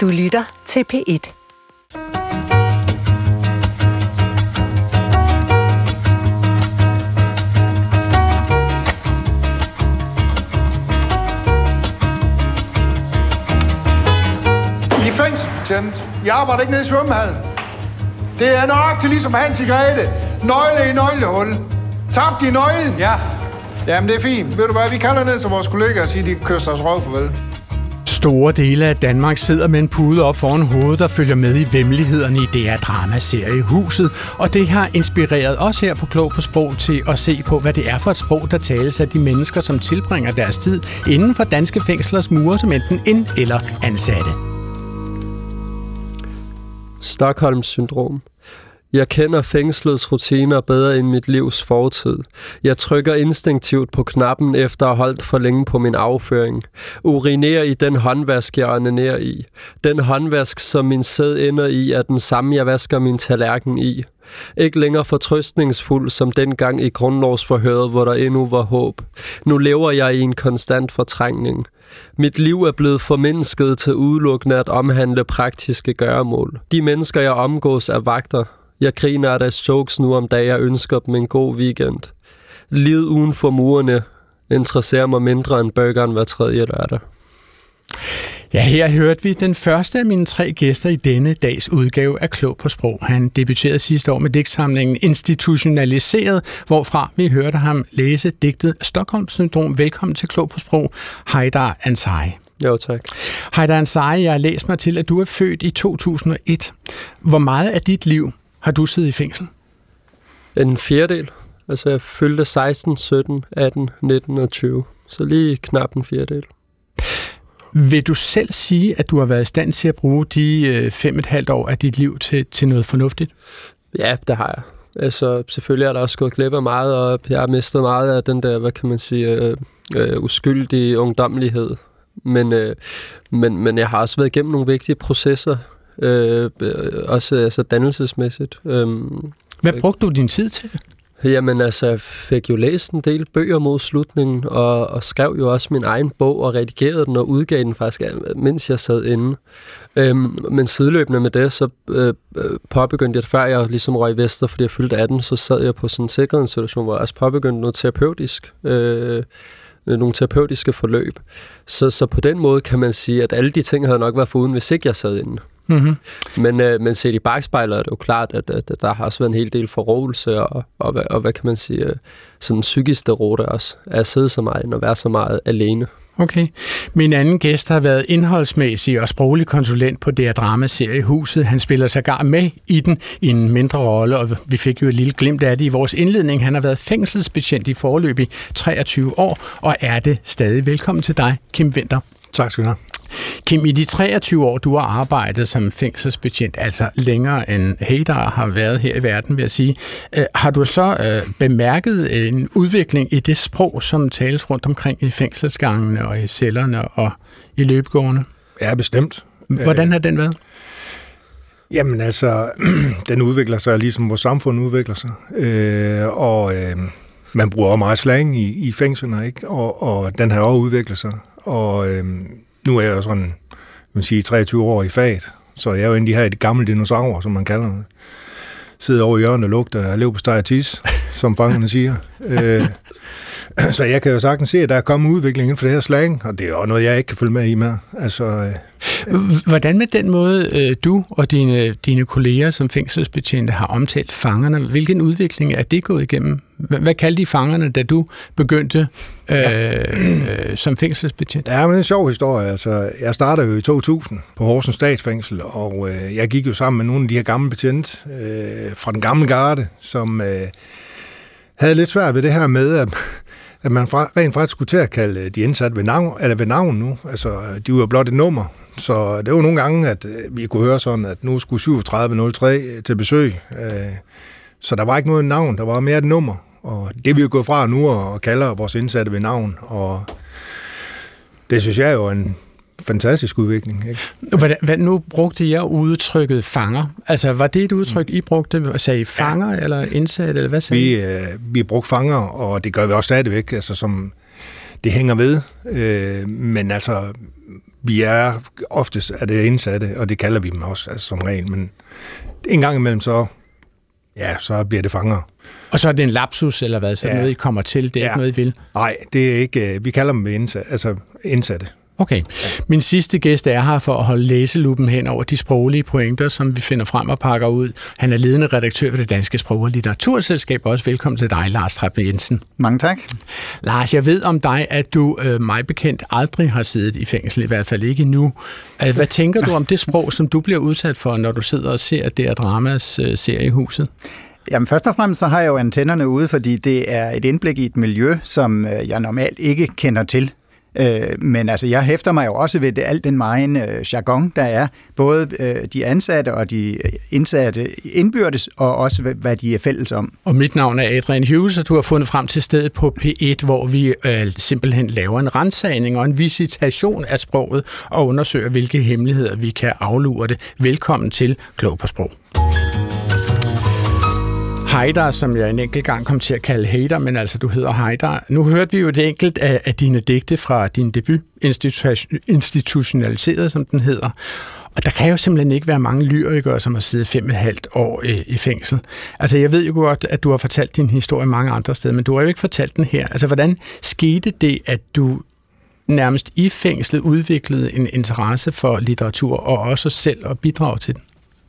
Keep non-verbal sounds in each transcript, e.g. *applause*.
Du lytter til P1. I er fængselsbetjent. Jeg arbejder ikke nede i svømmehallen. Det er nøjagtigt ligesom Hans i Grete. Nøgle i nøglehul. Tabt i nøglen. Ja. Jamen, det er fint. Ved du hvad, vi kalder ned til vores kollegaer og siger, de kysser os røv farvel. Store dele af Danmark sidder med en pude op foran hovedet, der følger med i vemmelighederne i DR Drama-serie Huset. Og det har inspireret os her på Klog på Sprog til at se på, hvad det er for et sprog, der tales af de mennesker, som tilbringer deres tid inden for danske fængslers mure som enten ind- eller ansatte. Stockholms syndrom. Jeg kender fængslets rutiner bedre end mit livs fortid. Jeg trykker instinktivt på knappen efter at have holdt for længe på min afføring. Urinerer i den håndvask, jeg onanerer i. Den håndvask, som min sæd ender i, er den samme, jeg vasker min tallerken i. Ikke længere fortrøstningsfuld som dengang i grundlovsforhøret, hvor der endnu var håb. Nu lever jeg i en konstant fortrængning. Mit liv er blevet formindsket til udelukkende at omhandle praktiske gøremål. De mennesker, jeg omgås, er vagter. Jeg griner af deres jokes nu om dagen, jeg ønsker dem en god weekend. Livet uden for murene interesserer mig mindre end burgeren hver tredje lørdag. Ja, her hørte vi den første af mine tre gæster i denne dags udgave af Klog på Sprog. Han debuterede sidste år med digtsamlingen Institutionaliseret, hvorfra vi hørte ham læse digtet Stockholms Syndrom. Velkommen til Klog på Sprog, Haidar Ansari. Jo, tak. Haidar Ansari, jeg har læst mig til, at du er født i 2001. Hvor meget af dit liv har du siddet i fængsel? En fjerdedel. Altså, jeg fyldte 16, 17, 18, 19 og 20. Så lige knap en fjerdedel. Vil du selv sige, at du har været i stand til at bruge de øh, fem et halvt år af dit liv til, til noget fornuftigt? Ja, det har jeg. Altså, selvfølgelig er der også gået glip af meget, og jeg har mistet meget af den der, hvad kan man sige, øh, øh, uskyldige ungdommelighed. Men, øh, men, men jeg har også været igennem nogle vigtige processer, øh, også altså dannelsesmæssigt. Øh, Hvad brugte du din tid til? Jamen altså, jeg fik jo læst en del bøger mod slutningen, og, og skrev jo også min egen bog, og redigerede den og udgav den faktisk, mens jeg sad inde. Øhm, men sideløbende med det, så øh, påbegyndte jeg, før jeg ligesom røg i Vester, fordi jeg fyldte 18, så sad jeg på sådan en sikkerhedsinstitution, hvor jeg også påbegyndte noget terapeutisk, øh, nogle terapeutiske forløb. Så, så på den måde kan man sige, at alle de ting havde nok været foruden, hvis ikke jeg sad inde. Mm-hmm. Men, øh, men set i bagspejlet er det jo klart, at, at, at der har også været en hel del forrådelse og, og, og, og hvad kan man sige, øh, sådan psykisk derote også, at sidde så meget og være så meget alene. Okay. Min anden gæst har været indholdsmæssig og sproglig konsulent på DR Drama-serie Huset. Han spiller sågar med i den i en mindre rolle, og vi fik jo et lille glimt af det i vores indledning. Han har været fængselsbetjent i forløb i 23 år, og er det stadig. Velkommen til dig, Kim Winter. Tak skal du have. Kim, i de 23 år, du har arbejdet som fængselsbetjent, altså længere end Haydar har været her i verden, vil jeg sige, øh, har du så øh, bemærket en udvikling i det sprog, som tales rundt omkring i fængselsgangene og i cellerne og i løbegårdene? Ja, bestemt. Hvordan har den været? Jamen altså, *clears throat* den udvikler sig ligesom vores samfund udvikler sig. Øh, og øh, man bruger også meget slang i, i fængslerne, ikke? Og, og den har også udviklet sig. Og øh, nu er jeg jo sådan, man sige, 23 år i faget, så jeg er jo inde i de her de gamle dinosaurer, som man kalder dem. Sidder over i hjørnet og lugter af lev på steg tis, som fangerne siger. *laughs* Øh, så jeg kan jo sagtens se, at der er kommet udvikling inden for det her slang, og det er jo noget, jeg ikke kan følge med i med. Altså, øh, Hvordan med den måde, øh, du og dine, dine kolleger som fængselsbetjente har omtalt fangerne, hvilken udvikling er det gået igennem? Hvad, hvad kaldte de fangerne, da du begyndte øh, øh, som fængselsbetjent? Ja, men det er en sjov historie. Altså, jeg startede jo i 2000 på Horsens Statsfængsel, og øh, jeg gik jo sammen med nogle af de her gamle betjente øh, fra den gamle garde, som øh, havde lidt svært ved det her med, at, at man fra, rent faktisk skulle til at kalde øh, de indsatte ved navn, eller ved navn nu. Altså, øh, de var blot et nummer. Så det var nogle gange, at øh, vi kunne høre sådan, at nu skulle 3703 til besøg. Så der var ikke noget navn, der var mere et nummer. Og det vi er gået fra nu og kalder vores indsatte ved navn. Og det synes jeg er jo en fantastisk udvikling. Ikke? Hvordan, hvad, nu brugte jeg udtrykket fanger. Altså, var det et udtryk, I brugte? Sagde I fanger ja. eller indsat, eller hvad sagde vi, øh, vi brugte fanger, og det gør vi også stadigvæk, altså som det hænger ved. Øh, men altså, vi er oftest er det indsatte, og det kalder vi dem også altså, som regel, men en gang imellem så, ja, så bliver det fanger. Og så er det en lapsus, eller hvad? Så ja. noget, I kommer til? Det er ja. ikke noget, I vil? Nej, det er ikke... Øh, vi kalder dem indsatte. Altså indsatte. Okay. Min sidste gæst er her for at holde læseluppen hen over de sproglige pointer, som vi finder frem og pakker ud. Han er ledende redaktør ved det Danske Sprog- og Litteraturselskab. Også velkommen til dig, Lars Trappe Jensen. Mange tak. Lars, jeg ved om dig, at du øh, mig bekendt aldrig har siddet i fængsel, i hvert fald ikke nu. Øh, hvad tænker du om det sprog, som du bliver udsat for, når du sidder og ser det dramas øh, serie i huset? Jamen først og fremmest så har jeg jo antennerne ude, fordi det er et indblik i et miljø, som øh, jeg normalt ikke kender til. Øh, men altså, jeg hæfter mig jo også ved det, alt den meget øh, jargon, der er, både øh, de ansatte og de øh, indsatte indbyrdes, og også hvad de er fælles om. Og mit navn er Adrian Hughes, og du har fundet frem til stedet på P1, hvor vi øh, simpelthen laver en rensagning og en visitation af sproget og undersøger, hvilke hemmeligheder vi kan aflure det. Velkommen til Klog på Sprog. Heider, som jeg en enkelt gang kom til at kalde hater, men altså du hedder Heider. Nu hørte vi jo et enkelt af, af dine digte fra din debut, institutionaliseret, som den hedder. Og der kan jo simpelthen ikke være mange lyrikere, som har siddet fem og et halvt år i, i fængsel. Altså, jeg ved jo godt, at du har fortalt din historie mange andre steder, men du har jo ikke fortalt den her. Altså, hvordan skete det, at du nærmest i fængslet udviklede en interesse for litteratur, og også selv at bidrage til den?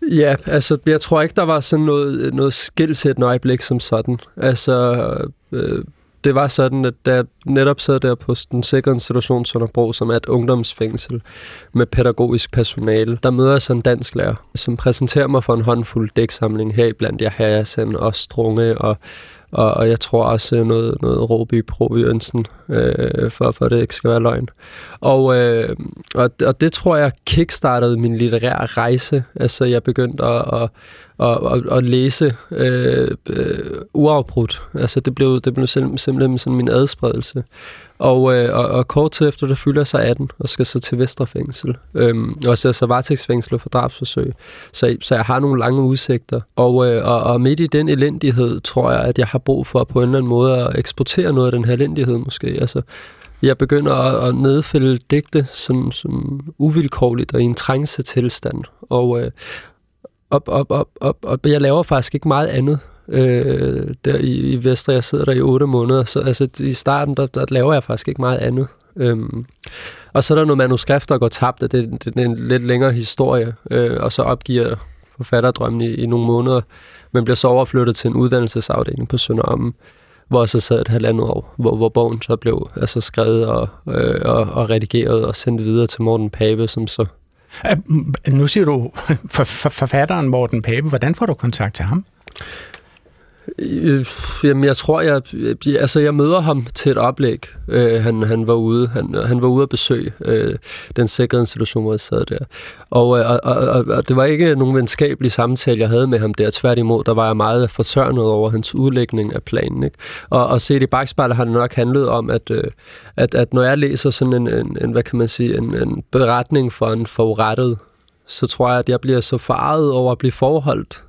Ja, altså, jeg tror ikke, der var sådan noget, noget skilsættende øjeblik som sådan. Altså, øh, det var sådan, at da jeg netop sad der på den sikre institution Sønderbro, som er et ungdomsfængsel med pædagogisk personale, der møder jeg sådan en dansk lærer, som præsenterer mig for en håndfuld dæksamling her blandt jeg Hayasen og Strunge og og, og jeg tror også øh, noget, noget Råby Pro Jørgensen, øh, for, for det ikke skal være løgn. Og, øh, og, og det tror jeg kickstartede min litterære rejse. Altså jeg begyndte at, at, og, at, og læse øh, øh, uafbrudt. Altså det blev, det blev simpelthen sådan min adspredelse. Og, øh, og, og kort tid efter, der fylder jeg så 18 og skal så til Vesterfængsel. Øhm, og så så varetægtsfængsel for drabsforsøg. Så, så jeg har nogle lange udsigter. Og, øh, og, og midt i den elendighed, tror jeg, at jeg har brug for på en eller anden måde at eksportere noget af den her elendighed måske. Altså, jeg begynder at, at nedfælde digte som, som uvilkårligt og i en tilstand. Og, øh, op, op, op, op, og jeg laver faktisk ikke meget andet øh, der i, i Vestre. Jeg sidder der i otte måneder, så altså, i starten, der, der laver jeg faktisk ikke meget andet. Øhm, og så er der nogle manuskrifter, der går tabt, og det, det er en lidt længere historie, øh, og så opgiver forfatterdrømmen i, i nogle måneder, men bliver så overflyttet til en uddannelsesafdeling på Sønderommen, hvor jeg så sad et halvandet år, hvor, hvor bogen så blev altså skrevet og, øh, og, og redigeret og sendt videre til Morten Pape, som så... Mm, nu siger du *laughs* forfatteren Morten Pape. Hvordan får du kontakt til ham? Øh, jamen, jeg tror, jeg, altså, jeg møder ham til et oplæg. Øh, han, han var ude, han, han var ude at besøge øh, den sikrede institution, hvor jeg sad der. Og, øh, og, og, og, det var ikke nogen venskabelig samtale, jeg havde med ham der. Tværtimod, der var jeg meget fortørnet over hans udlægning af planen. Ikke? Og, og set i bagspejlet har det nok handlet om, at, øh, at, at når jeg læser sådan en, en, en hvad kan man sige, en, en beretning for en forurettet, så tror jeg, at jeg bliver så faret over at blive forholdt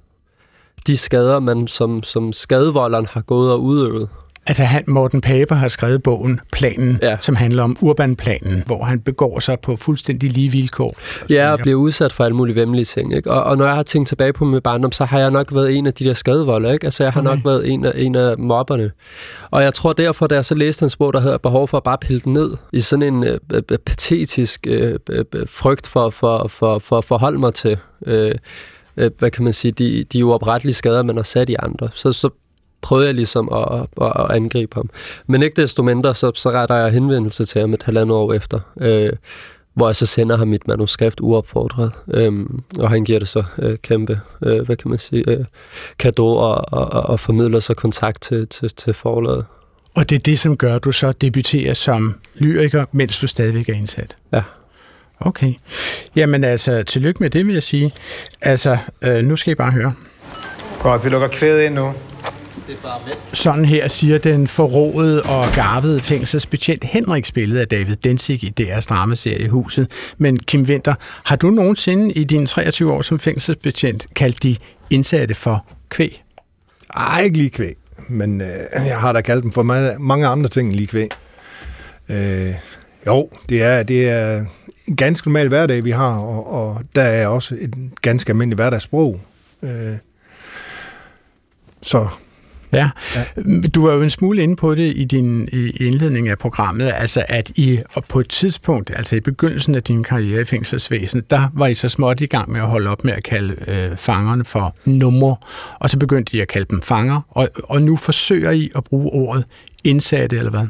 de skader, man som, som skadevolderen har gået og udøvet. Altså han, Morten Paper har skrevet bogen Planen, ja. som handler om urbanplanen, hvor han begår sig på fuldstændig lige vilkår. Ja, og bliver udsat for alle mulige vemmelige ting. Ikke? Og, og når jeg har tænkt tilbage på min barndom, så har jeg nok været en af de der skadevolder. Ikke? Altså jeg har okay. nok været en af, en af mobberne. Og jeg tror derfor, da jeg så læste hans bog, der hedder Behov for at bare pille den ned, i sådan en øh, øh, patetisk øh, øh, frygt for, for, for, for at forholde mig til... Øh, øh, hvad kan man sige, de, de uoprettelige skader, man har sat i andre. Så, så prøvede jeg ligesom at, at, at angribe ham. Men ikke desto mindre, så, så retter jeg henvendelse til ham et halvandet år efter, øh, hvor jeg så sender ham mit manuskript uopfordret, øh, og han giver det så øh, kæmpe, øh, hvad kan man sige, øh, kado og, og, og formidler så kontakt til, til, til forlaget. Og det er det, som gør, at du så debuterer som lyriker, mens du stadigvæk er indsat? Ja. Okay. Jamen altså, tillykke med det, vil jeg sige. Altså, øh, nu skal I bare høre. Godt, vi lukker kvædet ind nu. Sådan her siger den forrådede og garvede fængselsbetjent Henrik spillet af David Densig i DR's dramaserie Huset. Men Kim Winter, har du nogensinde i dine 23 år som fængselsbetjent kaldt de indsatte for kvæg? Ej, ikke lige kvæg, men øh, jeg har da kaldt dem for mange, mange andre ting end lige kvæg. Øh, jo, det er, det er ganske normal hverdag, vi har, og, og der er også et ganske almindeligt hverdagssprog. Øh, så Ja. ja. Du var jo en smule inde på det i din indledning af programmet, altså at I på et tidspunkt, altså i begyndelsen af din karriere i fængselsvæsenet, der var I så småt i gang med at holde op med at kalde øh, fangerne for numre, og så begyndte I at kalde dem fanger, og, og nu forsøger I at bruge ordet indsatte, eller hvad?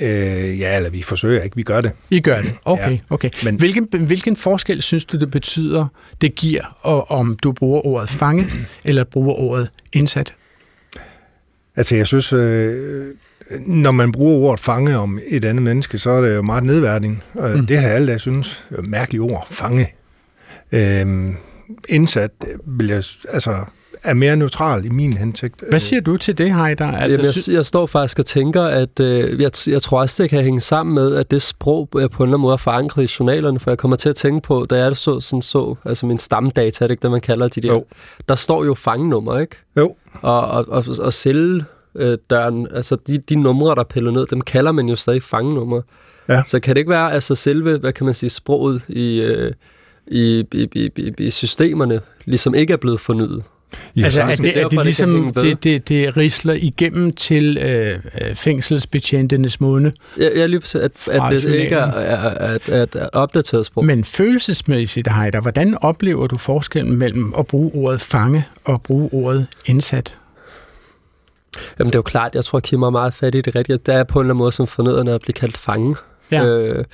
Øh, ja, eller vi forsøger ikke, vi gør det. I gør det, okay. Ja. okay. Men, hvilken, hvilken forskel synes du, det betyder, det giver, og, om du bruger ordet fange, eller bruger ordet indsat? Altså, jeg synes, øh, når man bruger ordet fange om et andet menneske, så er det jo meget nedværdig. Og mm. det har alle, der synes, mærkeligt ord, fange. Øh, indsat, vil jeg, altså, er mere neutral i min hensigt. Hvad siger du til det, Heider? Altså, Jamen, jeg, jeg står faktisk og tænker, at øh, jeg, jeg tror også, det kan hænge sammen med, at det sprog er på en eller anden måde forankret i journalerne, for jeg kommer til at tænke på, da jeg så sådan så, altså min stamdata, er det ikke det, man kalder de der? Jo. Der står jo fangenummer, ikke? Jo. Og, og, og, og sælge øh, døren, altså de, de numre, der piller ned, dem kalder man jo stadig fangenumre. Ja. Så kan det ikke være, altså selve, hvad kan man sige, sproget i, øh, i, i, i, i, i systemerne, ligesom ikke er blevet fornyet? Ja, altså, er det, er det ligesom, det, det, det risler igennem til øh, øh fængselsbetjentenes munde? Ja, ja lige at, at det ikke er, er, er, er opdateret sprog. Men følelsesmæssigt, Heider, hvordan oplever du forskellen mellem at bruge ordet fange og bruge ordet indsat? Jamen det er jo klart, jeg tror, Kim er meget fat i det rigtige. Der er på en eller anden måde som fornøderne at blive kaldt fange. Ja. Øh,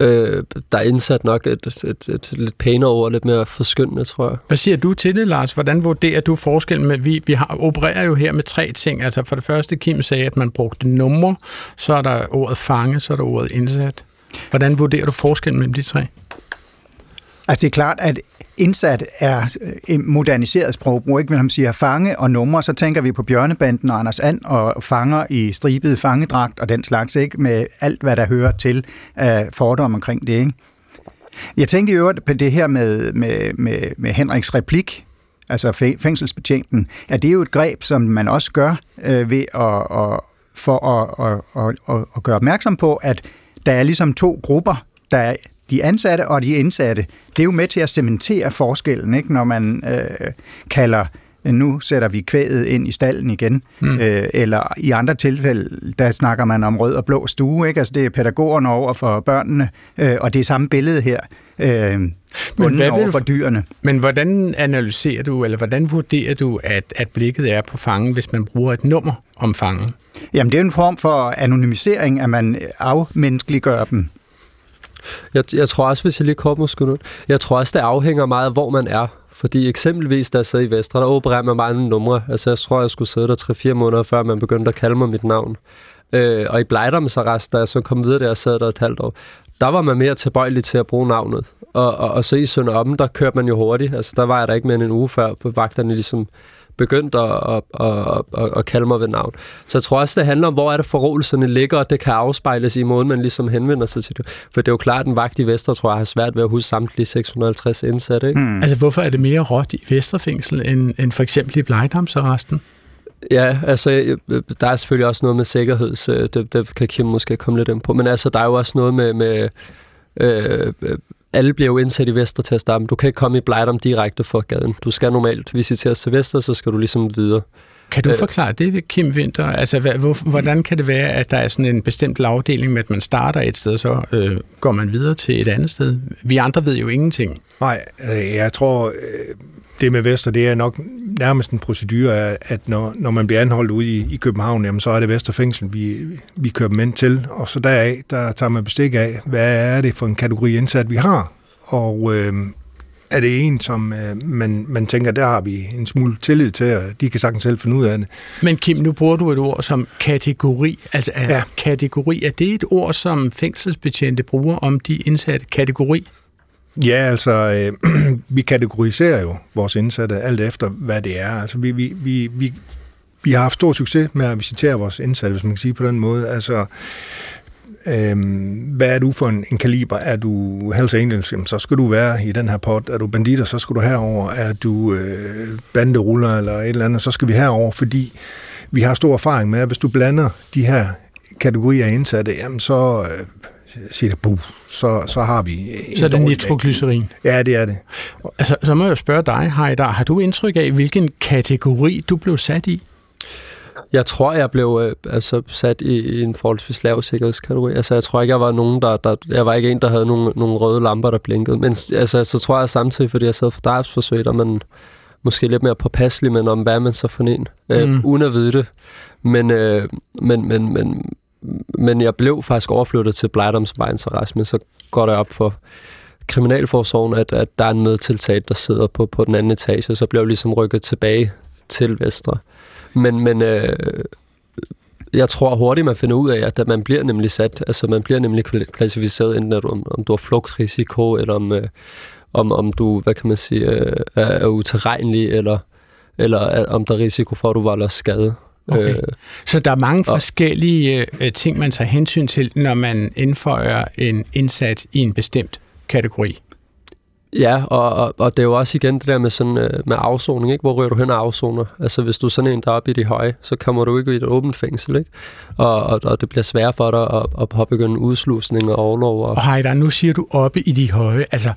øh, der er indsat nok et, et, et, et lidt pænere ord, lidt mere forskyndende, tror jeg. Hvad siger du til det, Lars? Hvordan vurderer du forskellen med, vi, vi har, opererer jo her med tre ting. Altså for det første, Kim sagde, at man brugte numre, så er der ordet fange, så er der ordet indsat. Hvordan vurderer du forskellen mellem de tre? Altså det er klart, at indsat er øh, en moderniseret sprogbrug. Ikke? Når man siger fange og numre, så tænker vi på Bjørnebanden og Anders And og fanger i stribet fangedragt og den slags, ikke? med alt, hvad der hører til af fordomme omkring det. Ikke? Jeg tænkte i øvrigt på det her med, med, med, med Henriks replik, altså fængselsbetjenten, at det er jo et greb, som man også gør øh, ved at, at, for at, at, at, at, at gøre opmærksom på, at der er ligesom to grupper. Der de ansatte og de indsatte, det er jo med til at cementere forskellen, ikke? når man øh, kalder nu sætter vi kvædet ind i stallen igen. Mm. Øh, eller i andre tilfælde, der snakker man om rød og blå stue. Ikke? Altså det er pædagogerne over for børnene, øh, og det er samme billede her. Øh, men hvad over for dyrene. Men hvordan analyserer du, eller hvordan vurderer du, at, at blikket er på fangen, hvis man bruger et nummer om fangen? Jamen det er en form for anonymisering, at man afmenneskeliggør dem. Jeg, jeg tror også, hvis jeg lige kommer måske nu, jeg tror også, det afhænger meget af, hvor man er. Fordi eksempelvis, da jeg sad i Vestre, der opererer man mange numre. Altså, jeg tror, jeg skulle sidde der 3-4 måneder, før man begyndte at kalde mig mit navn. Øh, og i Blejdomsarrest, da jeg så kom videre der, jeg sad der et halvt år, der var man mere tilbøjelig til at bruge navnet. Og, og, og så i Sønder Oppen, der kørte man jo hurtigt. Altså, der var jeg der ikke mere end en uge før, på vagterne ligesom begyndt at, at, at, at, at kalde mig ved navn. Så jeg tror også, det handler om, hvor er det forrådelserne ligger, og det kan afspejles i måden, man ligesom henvender sig til det. For det er jo klart, at en vagt i Vester, tror jeg, har svært ved at huske samtlige 650 indsatte. Ikke? Mm. Altså, hvorfor er det mere råt i Vesterfængsel, end, end for eksempel i Blejdamsarresten? Ja, altså, der er selvfølgelig også noget med sikkerhed, så det, det kan Kim måske komme lidt ind på. Men altså, der er jo også noget med, med øh, alle bliver jo indsat i Vester til at starte. Du kan ikke komme i Blejdom direkte fra gaden. Du skal normalt visiteres til Vester, så skal du ligesom videre. Kan du øh, forklare det, Kim Winter? Altså, hvordan kan det være, at der er sådan en bestemt lavdeling med, at man starter et sted, så øh, går man videre til et andet sted? Vi andre ved jo ingenting. Nej, øh, jeg tror, øh, det med Vester, det er nok nærmest en procedure, at når, når man bliver anholdt ude i, i København, jamen, så er det Vesterfængsel, vi, vi kører dem ind til, og så deraf, der tager man bestik af, hvad er det for en kategori indsat, vi har, og øh, er det en, som øh, man, man tænker, der har vi en smule tillid til, og de kan sagtens selv finde ud af det. Men Kim, nu bruger du et ord som kategori. Altså er ja. kategori, er det et ord, som fængselsbetjente bruger om de indsatte kategori? Ja, altså, øh, *clears throat* vi kategoriserer jo vores indsatte alt efter, hvad det er. Altså, vi, vi, vi, vi, vi har haft stor succes med at visitere vores indsatte, hvis man kan sige på den måde. Altså, øh, hvad er du for en, en kaliber? Er du Hells Angels, jamen, så skal du være i den her pot. Er du banditter, så skal du herover. Er du øh, banderuller eller et eller andet, så skal vi herover, fordi vi har stor erfaring med, at hvis du blander de her kategorier af indsatte, jamen så, øh, siger det buh, så, så har vi... Så er det nitroglycerin? Ja, det er det. Altså, så må jeg spørge dig, Heidar, har du indtryk af, hvilken kategori du blev sat i? Jeg tror, jeg blev øh, altså, sat i, i en forholdsvis lav sikkerhedskategori. Altså, jeg tror ikke, jeg var nogen, der, der... Jeg var ikke en, der havde nogle, nogle røde lamper, der blinkede. Men altså, så tror jeg samtidig, fordi jeg sad for drabsforsøg, der man måske lidt mere påpasselig, men om hvad man så for en, øh, mm. uden at vide det. Men, øh, men, men, men, men jeg blev faktisk overflyttet til Blejdomsvejens men så går det op for Kriminalforsorgen, at, at der er en medtiltaget, der sidder på, på den anden etage, så blev jeg ligesom rykket tilbage til Vestre. Men, men øh, jeg tror hurtigt, man finder ud af, at man bliver nemlig sat, altså man bliver nemlig klassificeret, enten at, om, om du har flugtrisiko, eller om, øh, om, om du, hvad kan man sige, øh, er, er uterrenelig, eller, eller om der er risiko for, at du volder skade. Okay. Øh, så der er mange og, forskellige øh, ting, man tager hensyn til, når man indføjer en indsats i en bestemt kategori. Ja, og, og, og det er jo også igen det der med, sådan, øh, med afsoning, ikke? hvor ryger du hen og afsoner? Altså hvis du er sådan en, der er oppe i de høje, så kommer du ikke i et åbent fængsel, ikke? Og, og, og det bliver svært for dig at, at påbegynde udslusning og overlov. Og, og Heider, nu siger du oppe i de høje. Altså,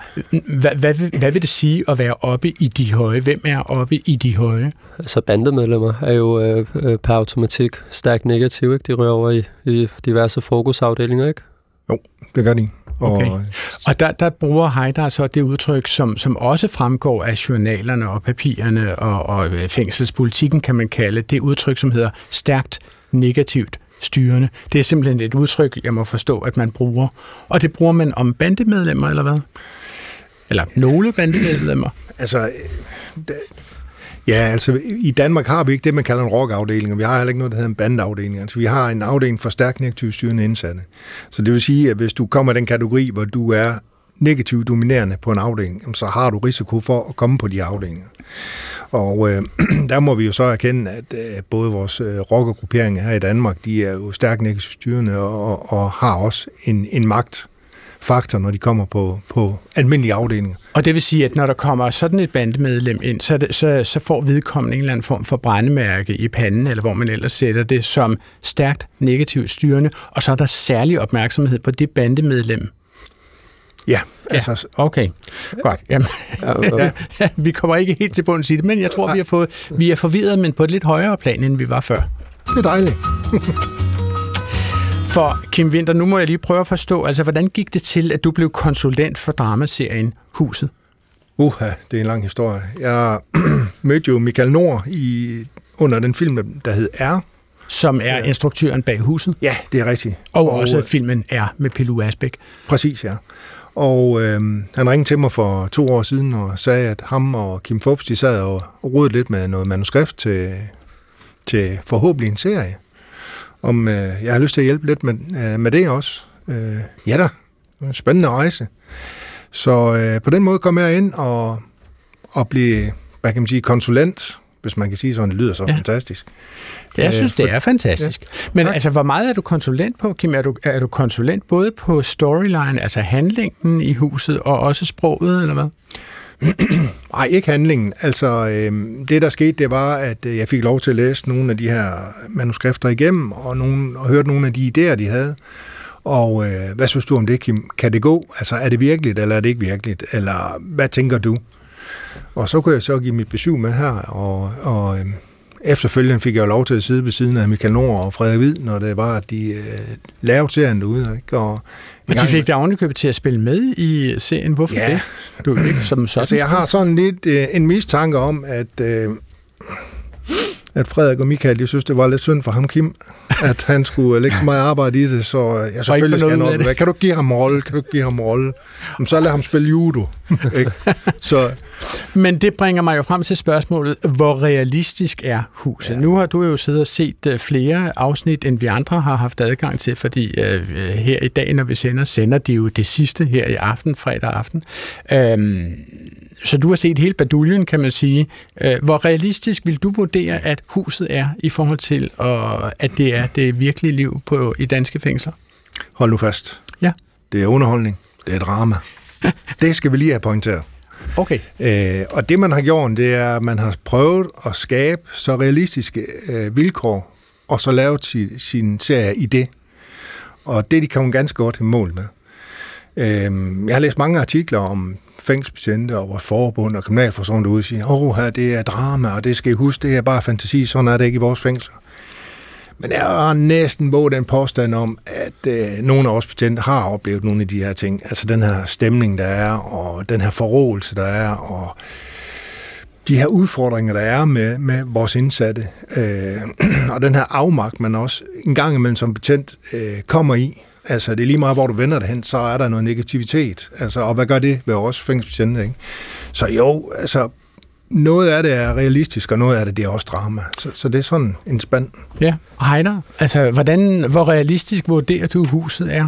hvad, hvad, vil, hvad vil det sige at være oppe i de høje? Hvem er oppe i de høje? Altså bandemedlemmer er jo øh, øh, per automatik stærkt negativ, ikke? De rører over i, i diverse fokusafdelinger, ikke? Jo, det gør de. Okay. Og, og der, der bruger Heidar så det udtryk, som, som også fremgår af journalerne og papirerne og, og øh, fængselspolitikken, kan man kalde det udtryk, som hedder stærkt negativt styrende. Det er simpelthen et udtryk, jeg må forstå, at man bruger. Og det bruger man om bandemedlemmer, eller hvad? Eller nogle bandemedlemmer? Altså, Ja, altså i Danmark har vi ikke det, man kalder en rockafdeling, og vi har heller ikke noget, der hedder en bandafdeling. Altså vi har en afdeling for stærkt negativt styrende indsatte. Så det vil sige, at hvis du kommer i den kategori, hvor du er negativt dominerende på en afdeling, så har du risiko for at komme på de afdelinger. Og øh, *clears throat* der må vi jo så erkende, at øh, både vores øh, rockergrupperinger her i Danmark, de er jo stærkt negativt styrende og, og har også en, en magt faktor, når de kommer på, på almindelige afdelinger. Og det vil sige, at når der kommer sådan et bandemedlem ind, så, det, så, så får vedkommende en eller anden form for brændemærke i panden, eller hvor man ellers sætter det som stærkt negativt styrende, og så er der særlig opmærksomhed på det bandemedlem. Ja, altså... Ja, okay, godt. Jamen, ja. *laughs* ja, vi kommer ikke helt til bunds i det, men jeg tror, vi har fået, vi er forvirret, men på et lidt højere plan, end vi var før. Det er dejligt. *laughs* For Kim Winter, nu må jeg lige prøve at forstå, altså hvordan gik det til, at du blev konsulent for dramaserien Huset? Uha, det er en lang historie. Jeg *clears throat* mødte jo Michael Nord i, under den film, der hed R. Som er ja. instruktøren bag Huset? Ja, det er rigtigt. Og, og også filmen R med Pilu Asbæk. Præcis, ja. Og øh, han ringede til mig for to år siden og sagde, at ham og Kim Fops, de sad og rodede lidt med noget manuskript til, til forhåbentlig en serie om øh, jeg har lyst til at hjælpe lidt med, øh, med det også. Øh, ja da, en spændende rejse. Så øh, på den måde kom jeg ind og, og blev, hvad kan man sige, konsulent, hvis man kan sige sådan, det lyder så ja. fantastisk. Jeg øh, synes, det er fantastisk. Ja. Men altså, hvor meget er du konsulent på, Kim? Er du, er du konsulent både på storyline, altså handlingen i huset, og også sproget, eller hvad? *clears throat* Nej, ikke handlingen. Altså, øh, det der skete, det var, at øh, jeg fik lov til at læse nogle af de her manuskrifter igennem, og, nogle, og hørte nogle af de idéer, de havde. Og øh, hvad synes du om det, Kim? Kan det gå? Altså, er det virkeligt, eller er det ikke virkeligt? Eller hvad tænker du? Og så kunne jeg så give mit besøg med her, og, og øh, efterfølgende fik jeg jo lov til at sidde ved siden af Michael Nord og Frederik Hvid, når det var, at de øh, lavede serien derude. Ikke? Og, og de fik dig ovenikøbet til at spille med i serien. Hvorfor ja. det? Du ikke som sådan. Altså, jeg har sådan lidt øh, en mistanke om, at øh, at Frederik og Michael, de synes, det var lidt synd for ham, Kim, at han skulle lægge så meget arbejde i det, så jeg selvfølgelig skal noget noget. Kan du give ham rolle? Kan du give ham rolle? Så lad ham spille judo. ikke? Så. Men det bringer mig jo frem til spørgsmålet, hvor realistisk er huset? Ja. Nu har du jo siddet og set øh, flere afsnit, end vi andre har haft adgang til, fordi uh, her i dag, når vi sender, sender de jo det sidste her i aften, fredag aften. Um, så du har set hele baduljen, kan man sige. Øh, hvor realistisk vil du vurdere, at huset er i forhold til, at det er det virkelige liv på, i danske fængsler? Hold nu fast. Ja. Det er underholdning. Det er drama. *laughs* det skal vi lige have pointeret. Okay. Øh, og det, man har gjort, det er, at man har prøvet at skabe så realistiske øh, vilkår, og så lavet sin, sin serie i det. Og det de kan hun ganske godt i mål med. Øhm, jeg har læst mange artikler om fængsbetjente og vores forbund og kriminalforsorgen derude siger, åh, oh, her det er drama, og det skal I huske, det er bare fantasi, sådan er det ikke i vores fængsler. Men jeg har næsten våget den påstand om, at øh, nogle af os betjente har oplevet nogle af de her ting. Altså den her stemning, der er, og den her forrådelse, der er, og de her udfordringer, der er med, med vores indsatte, øh, *clears throat* og den her afmagt, man også en gang imellem som betjent øh, kommer i. Altså, det er lige meget, hvor du vender det hen, så er der noget negativitet. Altså, og hvad gør det ved os fængselsbetjente, ikke? Så jo, altså, noget af det er realistisk, og noget af det, det er også drama. Så, så det er sådan en spand. Ja, og Heider, altså, hvordan, hvor realistisk vurderer du, huset er?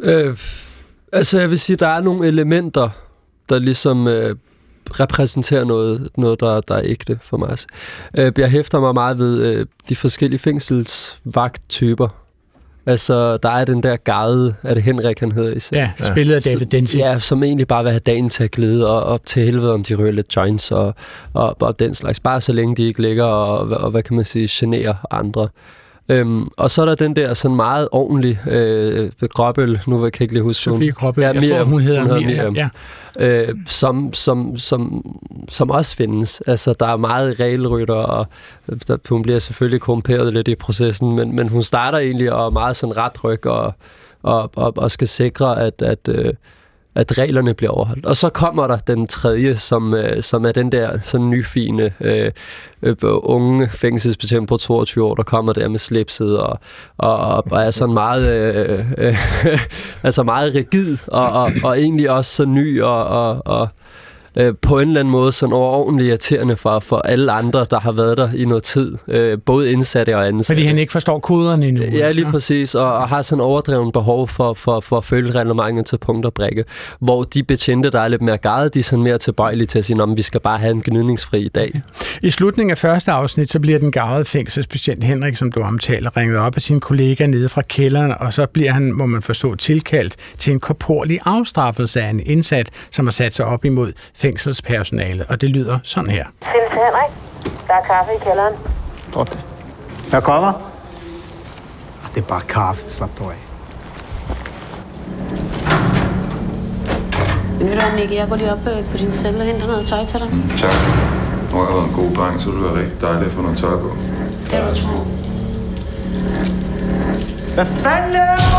Øh, altså, jeg vil sige, der er nogle elementer, der ligesom øh, repræsenterer noget, noget der, der er ægte for mig. Øh, jeg hæfter mig meget ved øh, de forskellige fængselsvagttyper. Altså, der er den der gade, er det Henrik, han hedder især. Ja, spillet af David Densi. Ja, som egentlig bare vil have dagen til at glide og op til helvede, om de rører lidt joints og, og, og den slags. Bare så længe de ikke ligger og, og hvad kan man sige, generer andre. Øhm, og så er der den der sådan meget ordentlig øh, Gråbøl, nu kan jeg ikke lige huske. Sofie Gråbøl, ja, jeg tror, hun hedder hun Miriam. Miriam. Ja. Øh, som, som, som, som også findes. Altså, der er meget regelrytter, og der, hun bliver selvfølgelig korrumperet lidt i processen, men, men hun starter egentlig og er meget sådan ret ryg og, og, og, og skal sikre, at, at øh, at reglerne bliver overholdt. Og så kommer der den tredje, som, øh, som er den der sådan nyfine øh, øh, unge fængselsbetjent på 22 år, der kommer der med slipset og, og, og er sådan meget, øh, øh, *laughs* altså meget rigid og, og, og egentlig også så ny og, og, og øh, på en eller anden måde sådan overordentligt irriterende for, for alle andre, der har været der i noget tid. Øh, både indsatte og ansatte. Fordi han ikke forstår koderne endnu. Ja, lige ja. præcis. Og, og har sådan overdrevet behov for, for, for at følge reglementet til punkt og brække. Hvor de betjente, der er lidt mere garet, de er sådan mere tilbøjelige til at sige, at vi skal bare have en gnidningsfri dag. I slutningen af første afsnit, så bliver den garvede fængselsbetjent Henrik, som du omtaler, ringet op af sin kollega nede fra kælderen, og så bliver han, må man forstå, tilkaldt til en korporlig afstraffelse af en indsat, som har sat sig op imod fængselspersonale, og det lyder sådan her. Findes Henrik? Der er kaffe i kælderen. Drop det. Jeg kommer. Det er bare kaffe. Slap dig af. Men ved du hvad, Nicky, jeg går lige op øh, på din celle og henter noget tøj til dig. Tak. Nu har jeg været en god dreng, så det vil være rigtig dejligt at få noget tøj på. Det er du tro. Hvad fanden laver du,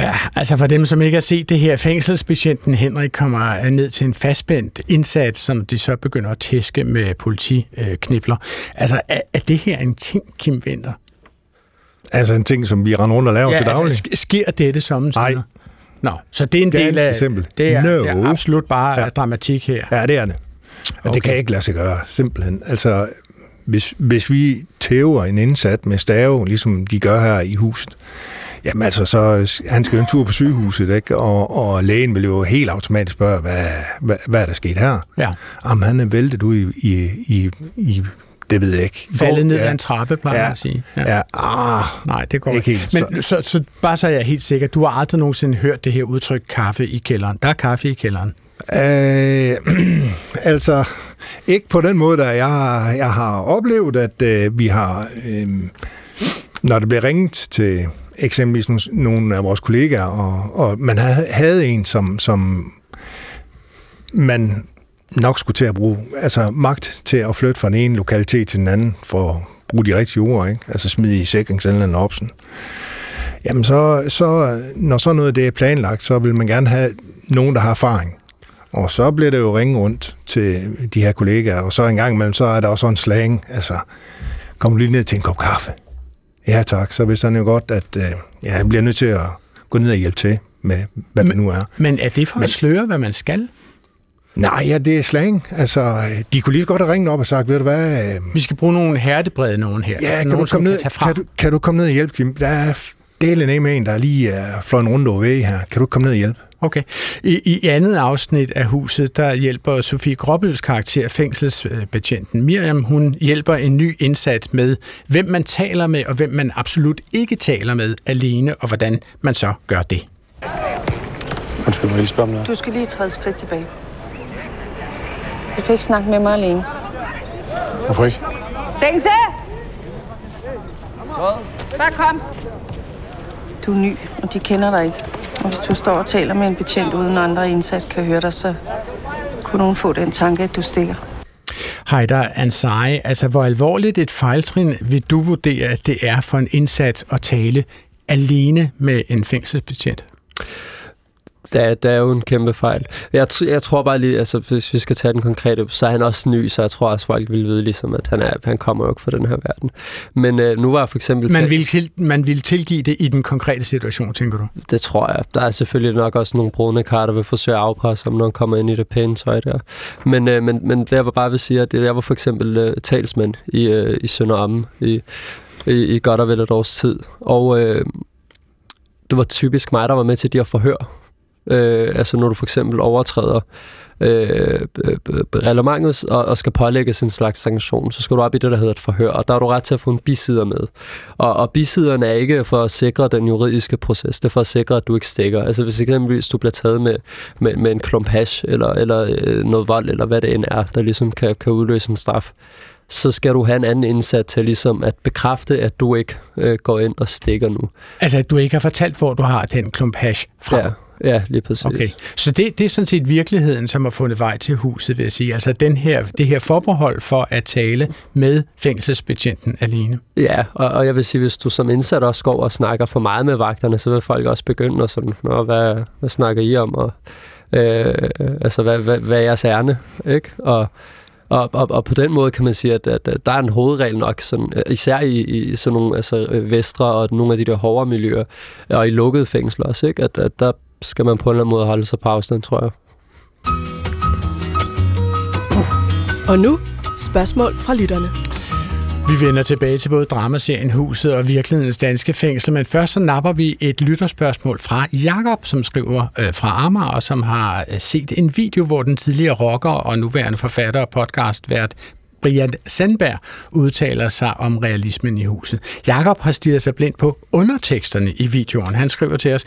Ja, altså for dem, som ikke har set det her, fængselsbetjenten Henrik kommer ned til en fastspændt indsats, som de så begynder at tæske med politiknibler. Altså, er, er det her en ting, Kim Winter? Altså en ting, som vi render rundt og laver Ja, til daglig. altså, sk- sker dette som Nej. Nå, så det er en del Ganske af... simpelt. Det er, No. det er absolut bare ja. dramatik her. Ja, det er det. Og okay. det kan ikke lade sig gøre, simpelthen. Altså, hvis, hvis vi tæver en indsat med stave, ligesom de gør her i huset, jamen altså, så han skal jo en tur på sygehuset, ikke? Og, og lægen vil jo helt automatisk spørge, hvad, hvad, hvad er der sket her? Ja. Jamen, han er væltet ud i, i, i, i det ved jeg ikke. Faldet ned ja. ad en trappe, plejer Ja. man at sige. Ja. ja. Ah, Nej, det går Ikke helt, Men så, så bare så er jeg helt sikker, du har aldrig nogensinde hørt det her udtryk kaffe i kælderen. Der er kaffe i kælderen. Øh, *clears throat* altså, ikke på den måde, der jeg, jeg har oplevet, at øh, vi har, øh, når det bliver ringet til eksempelvis nogle- af vores kollegaer, og, og man havde, havde en, som, som man nok skulle til at bruge, altså magt til at flytte fra den ene lokalitet til den anden, for at bruge de rigtige ord, ikke? altså smide i sikring, sådan en opsen. Jamen så, så, når sådan noget det er planlagt, så vil man gerne have nogen, der har erfaring. Og så bliver det jo ringe rundt til de her kollegaer, og så en gang imellem, så er der også en slang, altså, kom lige ned til en kop kaffe. Ja tak, så vidste han jo godt, at øh, ja, han bliver nødt til at gå ned og hjælpe til med, hvad det nu er. Men er det for Men- at sløre, hvad man skal? Nej, ja, det er slang. Altså, de kunne lige godt have ringet op og sagt, ved du hvad, øh, Vi skal bruge nogle hertebrede nogen her. ja, kan nogen, du, komme ned, fra. kan, du, kan du komme ned og hjælpe, Kim? Der er delen af med en, der lige er fløjet rundt over væg her. Kan du komme ned og hjælpe? Okay. I, I andet afsnit af huset, der hjælper Sofie Gråbøls karakter, fængselsbetjenten Miriam, hun hjælper en ny indsat med, hvem man taler med, og hvem man absolut ikke taler med alene, og hvordan man så gør det. Undskyld, må jeg lige spørge om noget? Du skal lige træde et skridt tilbage. Du skal ikke snakke med mig alene. Hvorfor ikke? Dengse! Bare kom. Du er ny, og de kender dig ikke. Og hvis du står og taler med en betjent, uden andre indsat kan høre dig, så kunne nogen få den tanke, at du stikker. Heider Ansari, altså hvor alvorligt et fejltrin vil du vurdere, at det er for en indsat at tale alene med en fængselsbetjent? Det er, det er jo en kæmpe fejl. Jeg, jeg tror bare lige, altså hvis vi skal tage den konkrete, så er han også ny, så jeg tror også, folk vil vide ligesom, at han, er, han kommer jo ikke fra den her verden. Men øh, nu var for eksempel... Man vil, man vil tilgive det i den konkrete situation, tænker du? Det tror jeg. Der er selvfølgelig nok også nogle brune kar, der vil forsøge at afpresse ham, når han kommer ind i det pæne tøj der. Men, øh, men, men det jeg var bare vil sige, at jeg var for eksempel øh, talsmand i, øh, i Sønder i, i, i godt og vel et års tid. Og øh, det var typisk mig, der var med til de her forhør Øh, altså når du for eksempel overtræder øh, reglementet og, og skal pålægges en slags sanktion, så skal du op i det, der hedder et forhør, og der er du ret til at få en bisider med. Og, og bisiderne er ikke for at sikre den juridiske proces, det er for at sikre, at du ikke stikker. Altså hvis eksempelvis du bliver taget med, med, med en klump hash, eller, eller øh, noget vold, eller hvad det end er, der ligesom kan, kan udløse en straf, så skal du have en anden indsat til ligesom at bekræfte, at du ikke øh, går ind og stikker nu. Altså, at du ikke har fortalt, hvor du har den klump hash fra? Ja. Ja, lige præcis. Okay. Så det, det er sådan set virkeligheden, som har fundet vej til huset, vil jeg sige. Altså den her, det her forbehold for at tale med fængselsbetjenten alene. Ja, og, og jeg vil sige, hvis du som indsat også går og snakker for meget med vagterne, så vil folk også begynde at sådan, Nå, hvad, hvad snakker I om? Og, øh, altså, hvad, hvad, hvad er jeres ærne? Ikke? Og, og, og, og på den måde kan man sige, at, at, der er en hovedregel nok, sådan, især i, i sådan nogle altså, vestre og nogle af de der hårdere miljøer, og i lukkede fængsler også, ikke? At, at der skal man på en eller anden måde holde sig på afstand, tror jeg. Og nu spørgsmål fra lytterne. Vi vender tilbage til både dramaserien Huset og virkelighedens danske fængsel, men først så napper vi et lytterspørgsmål fra Jakob, som skriver øh, fra Amager, og som har øh, set en video, hvor den tidligere rocker og nuværende forfatter og podcastvært Brian Sandberg udtaler sig om realismen i huset. Jakob har stiget sig blind på underteksterne i videoen. Han skriver til os,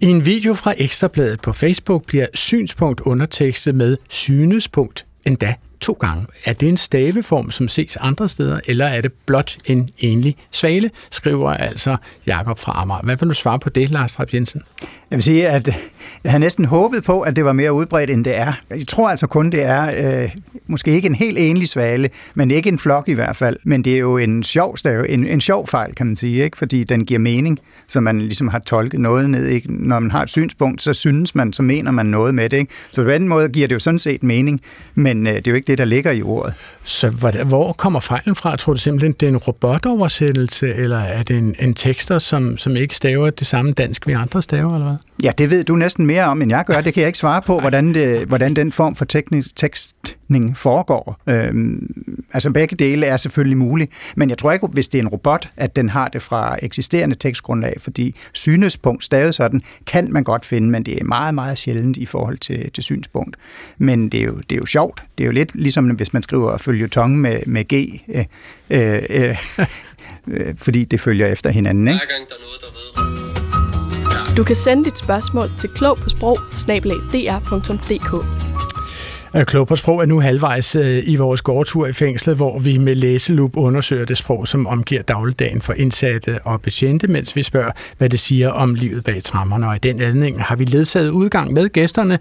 i en video fra Ekstrabladet på Facebook bliver synspunkt undertekstet med synespunkt endda to gange. Er det en staveform, som ses andre steder, eller er det blot en enlig svale, skriver altså Jakob fra Amager. Hvad vil du svare på det, Lars Trapp Jensen? Jeg vil sige, at *laughs* jeg havde næsten håbet på, at det var mere udbredt, end det er. Jeg tror altså kun, det er øh, måske ikke en helt enlig svale, men ikke en flok i hvert fald. Men det er jo en sjov stave, en, en sjov fejl, kan man sige, ikke? fordi den giver mening, så man ligesom har tolket noget ned. Ikke? Når man har et synspunkt, så synes man, så mener man noget med det. Ikke? Så på den måde giver det jo sådan set mening, men øh, det er jo ikke det, der ligger i ordet. Så hvor kommer fejlen fra? Tror du simpelthen, det er en robotoversættelse, eller er det en, en tekster, som, som ikke staver det samme dansk, vi andre staver, eller hvad? Ja, det ved du næsten mere om, end jeg gør. Det kan jeg ikke svare på, hvordan, det, hvordan den form for teknisk, tekstning foregår. Øhm, altså begge dele er selvfølgelig muligt, men jeg tror ikke, hvis det er en robot, at den har det fra eksisterende tekstgrundlag, fordi synespunkt stadig sådan, kan man godt finde, men det er meget, meget sjældent i forhold til, til synspunkt. Men det er, jo, det er jo sjovt. Det er jo lidt ligesom, hvis man skriver følge tongue med, med G, øh, øh, *laughs* øh, fordi det følger efter hinanden. Ikke? Hver gang der er noget, der vedrører du kan sende dit spørgsmål til klog på sprog øh, Klog på sprog er nu halvvejs øh, i vores gårdtur i fængslet, hvor vi med læselup undersøger det sprog, som omgiver dagligdagen for indsatte og betjente, mens vi spørger, hvad det siger om livet bag trammerne. Og i den anledning har vi ledsaget udgang med gæsterne,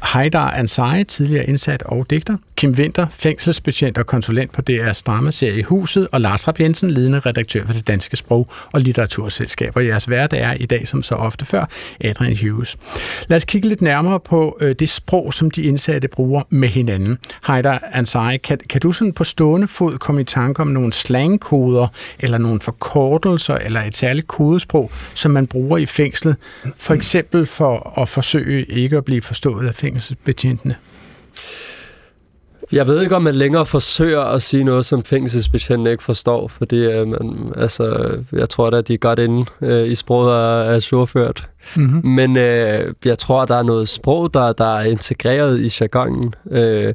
Haidar Ansari, tidligere indsat og digter, Kim Winter, fængselsbetjent og konsulent på DR's dramaserie Huset, og Lars Rapp Jensen, ledende redaktør for det Danske Sprog- og Litteraturselskab. Og jeres vært er i dag, som så ofte før, Adrian Hughes. Lad os kigge lidt nærmere på øh, det sprog, som de indsatte bruger med hinanden. Haidar Ansari, kan, kan du sådan på stående fod komme i tanke om nogle slangkoder, eller nogle forkortelser, eller et særligt kodesprog, som man bruger i fængslet, for eksempel for at forsøge ikke at blive forstået af fængselsbetjentene? Jeg ved ikke, om man længere forsøger at sige noget, som fængselsbetjentene ikke forstår, fordi øh, man, altså, jeg tror da, at de er godt inde øh, i sproget og er surført. Mm-hmm. Men øh, jeg tror, der er noget sprog, der, der er integreret i jargonen. Øh,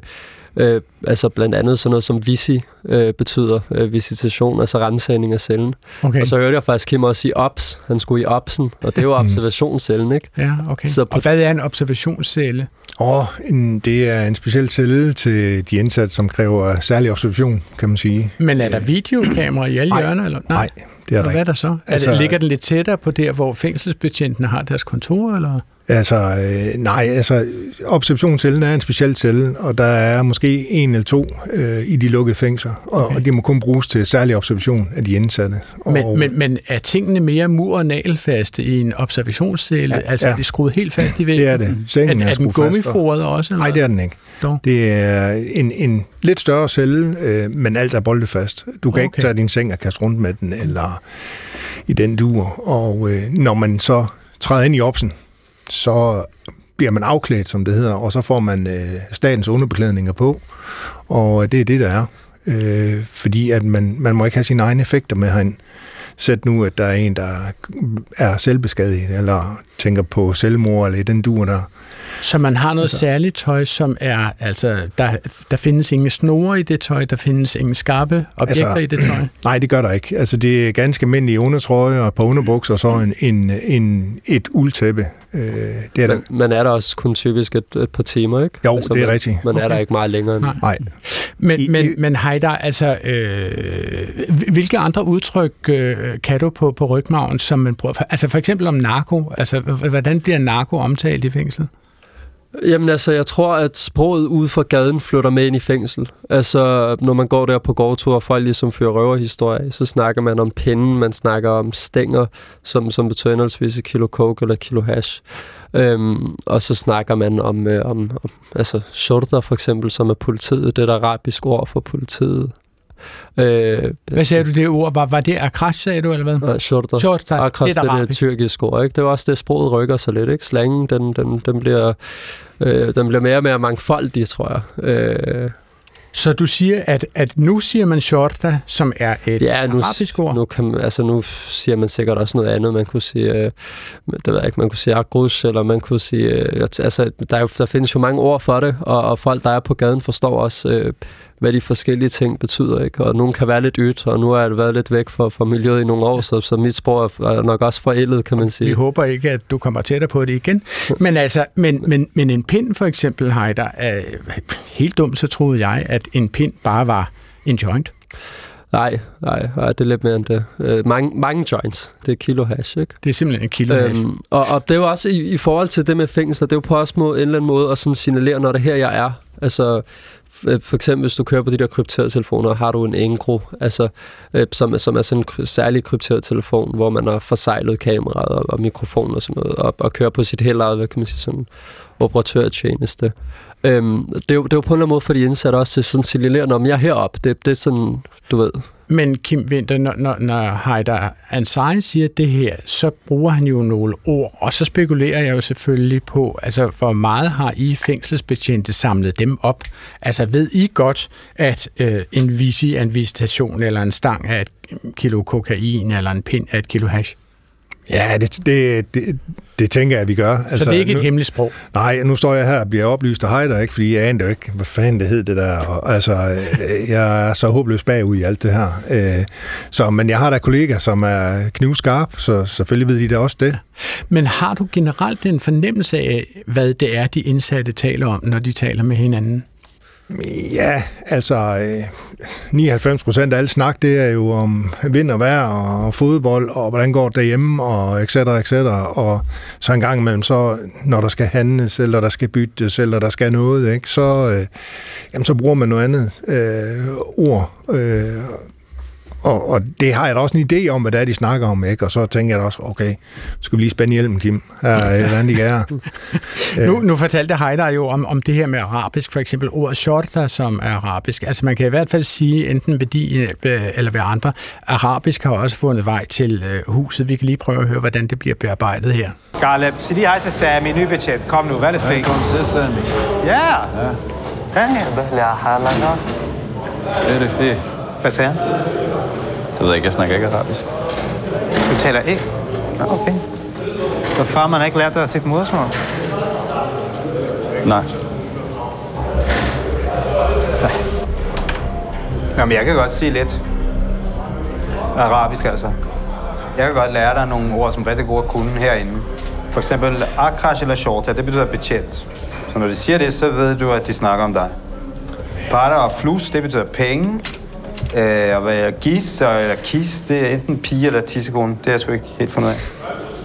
Øh, altså blandt andet sådan noget som visi øh, betyder øh, visitation, altså rensagning af cellen. Okay. Og så hørte jeg faktisk Kim også sige ops. Han skulle i opsen, og det er jo observationscellen, ikke? Ja, okay. Så på Og hvad er en observationscelle? Og en, det er en speciel celle til de indsatte, som kræver særlig observation, kan man sige. Men er der videokamera i alle Nej. hjørner? Eller? Nej, det er Og der hvad er ikke. der så? Altså, Altså- er det, ligger den lidt tættere på der, hvor fængselsbetjentene har deres kontor? Eller? Altså, øh, nej, altså, observationscellen er en speciel celle, og der er måske en eller to øh, i de lukkede fængsler, og, Okay. og de må kun bruges til særlig observation af de indsatte. Og, Men, men, men er tingene mere mur- og nagelfaste i en observationscelle? Ja, altså, ja. er de skruet helt fast i væggen? det er det. Sengen Er, er den skruet fast, og- gummiforet også? Eller? Nej, det er den ikke. Dog. Det er en, en lidt større celle, øh, men alt er boldet fast. Du kan okay. ikke tage din seng og kaste rundt med den, eller i den dur. Og øh, når man så træder ind i opsen, så bliver man afklædt, som det hedder, og så får man øh, statens underbeklædninger på, og øh, det er det, der er. Øh, fordi at man, man må ikke have sine egne effekter med herinde. Sæt nu, at der er en, der er selvbeskadiget, eller tænker på selvmord, eller i den dur der. Så man har noget Altså- særligt tøj, som er, altså, der, der findes ingen snore i det tøj, der findes ingen skarpe objekter Altså- i det tøj. *clears throat* Nej, det gør der ikke. Altså, det er ganske almindelige undertrøje og et par underbukser, og så en, en, en, et uldtæppe. Øh, det er der. man, man er der også kun typisk et, et par timer, ikke? Jo, det er man, rigtigt. Man er der Okay. ikke meget længere end Nej. Nej. Men, I- men, i- men Heider, altså, øh, hvilke andre udtryk øh, kan du på, på rygmagen, som man bruger? Altså for eksempel om narko. Altså, hvordan bliver narko omtalt i fængslet? Jamen altså, jeg tror, at sproget ude fra gaden flytter med ind i fængsel. Altså, når man går der på gårdtur, og folk ligesom fører røverhistorie, så snakker man om pinden, man snakker om stænger, som, som betyder henholdsvis et kilo coke eller et kilo hash. Øhm, og så snakker man om, øh, om, om altså, shorter for eksempel, som er politiet, det er et arabisk ord for politiet. Øh, Hvad sagde du det ord? Var, var det akrash, sagde du, eller hvad? Nej, shorter. Shorter, Akkurat det er det, tyrkiske ord, ikke? Det er også det, sproget rykker sig lidt, ikke? Slangen, den, den, den, bliver, øh, den bliver mere og mere mangfoldig, tror jeg. Øh, Så du siger, at, at nu siger man shorta, som er et ja, nu, arabisk ord? nu, kan, man- altså, nu siger man sikkert også noget andet. Man kunne sige, øh, det ved jeg ikke, man kunne sige agrus, eller man kunne sige, øh, altså, der, er der findes jo mange ord for det, og, og folk, der er på gaden, forstår også, øh, hvad de forskellige ting betyder, ikke? Og nogen kan være lidt ydt, og nu har jeg været lidt væk fra, fra miljøet i nogle år, så, så mit sprog er- nok også forældet, kan man sige. Vi håber ikke, at du kommer tættere på det igen. Men altså, men, men, men en pind for eksempel, Heider, er helt dumt, så troede jeg, at en pind bare var en joint. Nej, nej, nej, det er lidt mere end det. Øh, mange, mange joints. Det er kilo hash, ikke? Det er simpelthen en kilo hash. Øhm, og, og det er jo også i, i forhold til det med fængsler, det er jo på også måde, en eller anden måde at sådan signalere, når det er her, jeg er. Altså, Øh, for eksempel, hvis du kører på de der krypterede telefoner, har du en Engro, altså, øh, som, som er sådan en særlig krypteret telefon, hvor man har forsejlet kameraet og, og mikrofonen og sådan noget, og, og kører på sit helt eget, hvad kan man sige, sådan operatørtjeneste. Øhm, det, er jo, det er jo på en eller anden måde for de indsatte også til sådan signalere, om jeg er heroppe. Det, det er sådan, du ved, men Kim Winter, når, når, når Heider Ansari siger det her, så bruger han jo nogle ord, og så spekulerer jeg jo selvfølgelig på, altså hvor meget har I fængselsbetjente samlet dem op? Altså ved I godt, at øh, en visi er en visitation, eller en stang af et kilo kokain, eller en pind af et kilo hash? Ja, det, det, det, det tænker jeg, at vi gør. Altså, så det er ikke nu, et hemmeligt sprog? Nej, nu står jeg her og bliver oplyst af Heider, ikke? fordi jeg aner ikke, hvad fanden det hed det der. Og, altså, øh, jeg er så håbløs bagud i alt det her. Øh, så, men jeg har da kollegaer, som er knivskarp, så selvfølgelig ved de da også det. Men har du generelt en fornemmelse af, hvad det er, de indsatte taler om, når de taler med hinanden? Ja, altså øh, 99 procent af al snak, det er jo om vind og vejr og fodbold, og hvordan går det derhjemme, og et cetera, et cetera. Og så en gang imellem, så, når der skal handles, eller der skal byttes, eller der skal noget, ikke, så, øh, jamen, så bruger man noget andet øh, ord. Øh, og, og det har jeg da også en idé om, hvad det er, de snakker om, ikke? Og så tænker jeg da også, okay, skal vi lige spænde hjelmen, Kim? Her er andet, de er. *laughs* Nu, nu fortalte Heider jo om, om det her med arabisk, for eksempel ordet shorta, som er arabisk. Altså man kan i hvert fald sige, enten ved de øh, eller ved andre, arabisk har også fundet vej til øh, huset. Vi kan lige prøve at høre, hvordan det bliver bearbejdet her. Galeb, sig lige hej til Sami, ny betjent. Kom nu, hvad er det fint? Velkommen til, Sami. Ja! ja. Det er det fedt. Hvad sagde han? Det ved jeg ikke, jeg snakker ikke arabisk. Du taler ikke? Nå, okay. Hvorfor har man ikke lært dig sit modersmål? Nej. Jamen, jeg kan godt sige lidt arabisk, altså. Jeg kan godt lære dig nogle ord, som er rigtig gode at kunne herinde. For eksempel akrash eller shorta, det betyder betjent. Så når de siger det, så ved du, at de snakker om dig. Para og flus, det betyder penge. Øh, og hvad gis eller kis, det er enten pige eller tissekone. Det er jeg sgu ikke helt fundet af.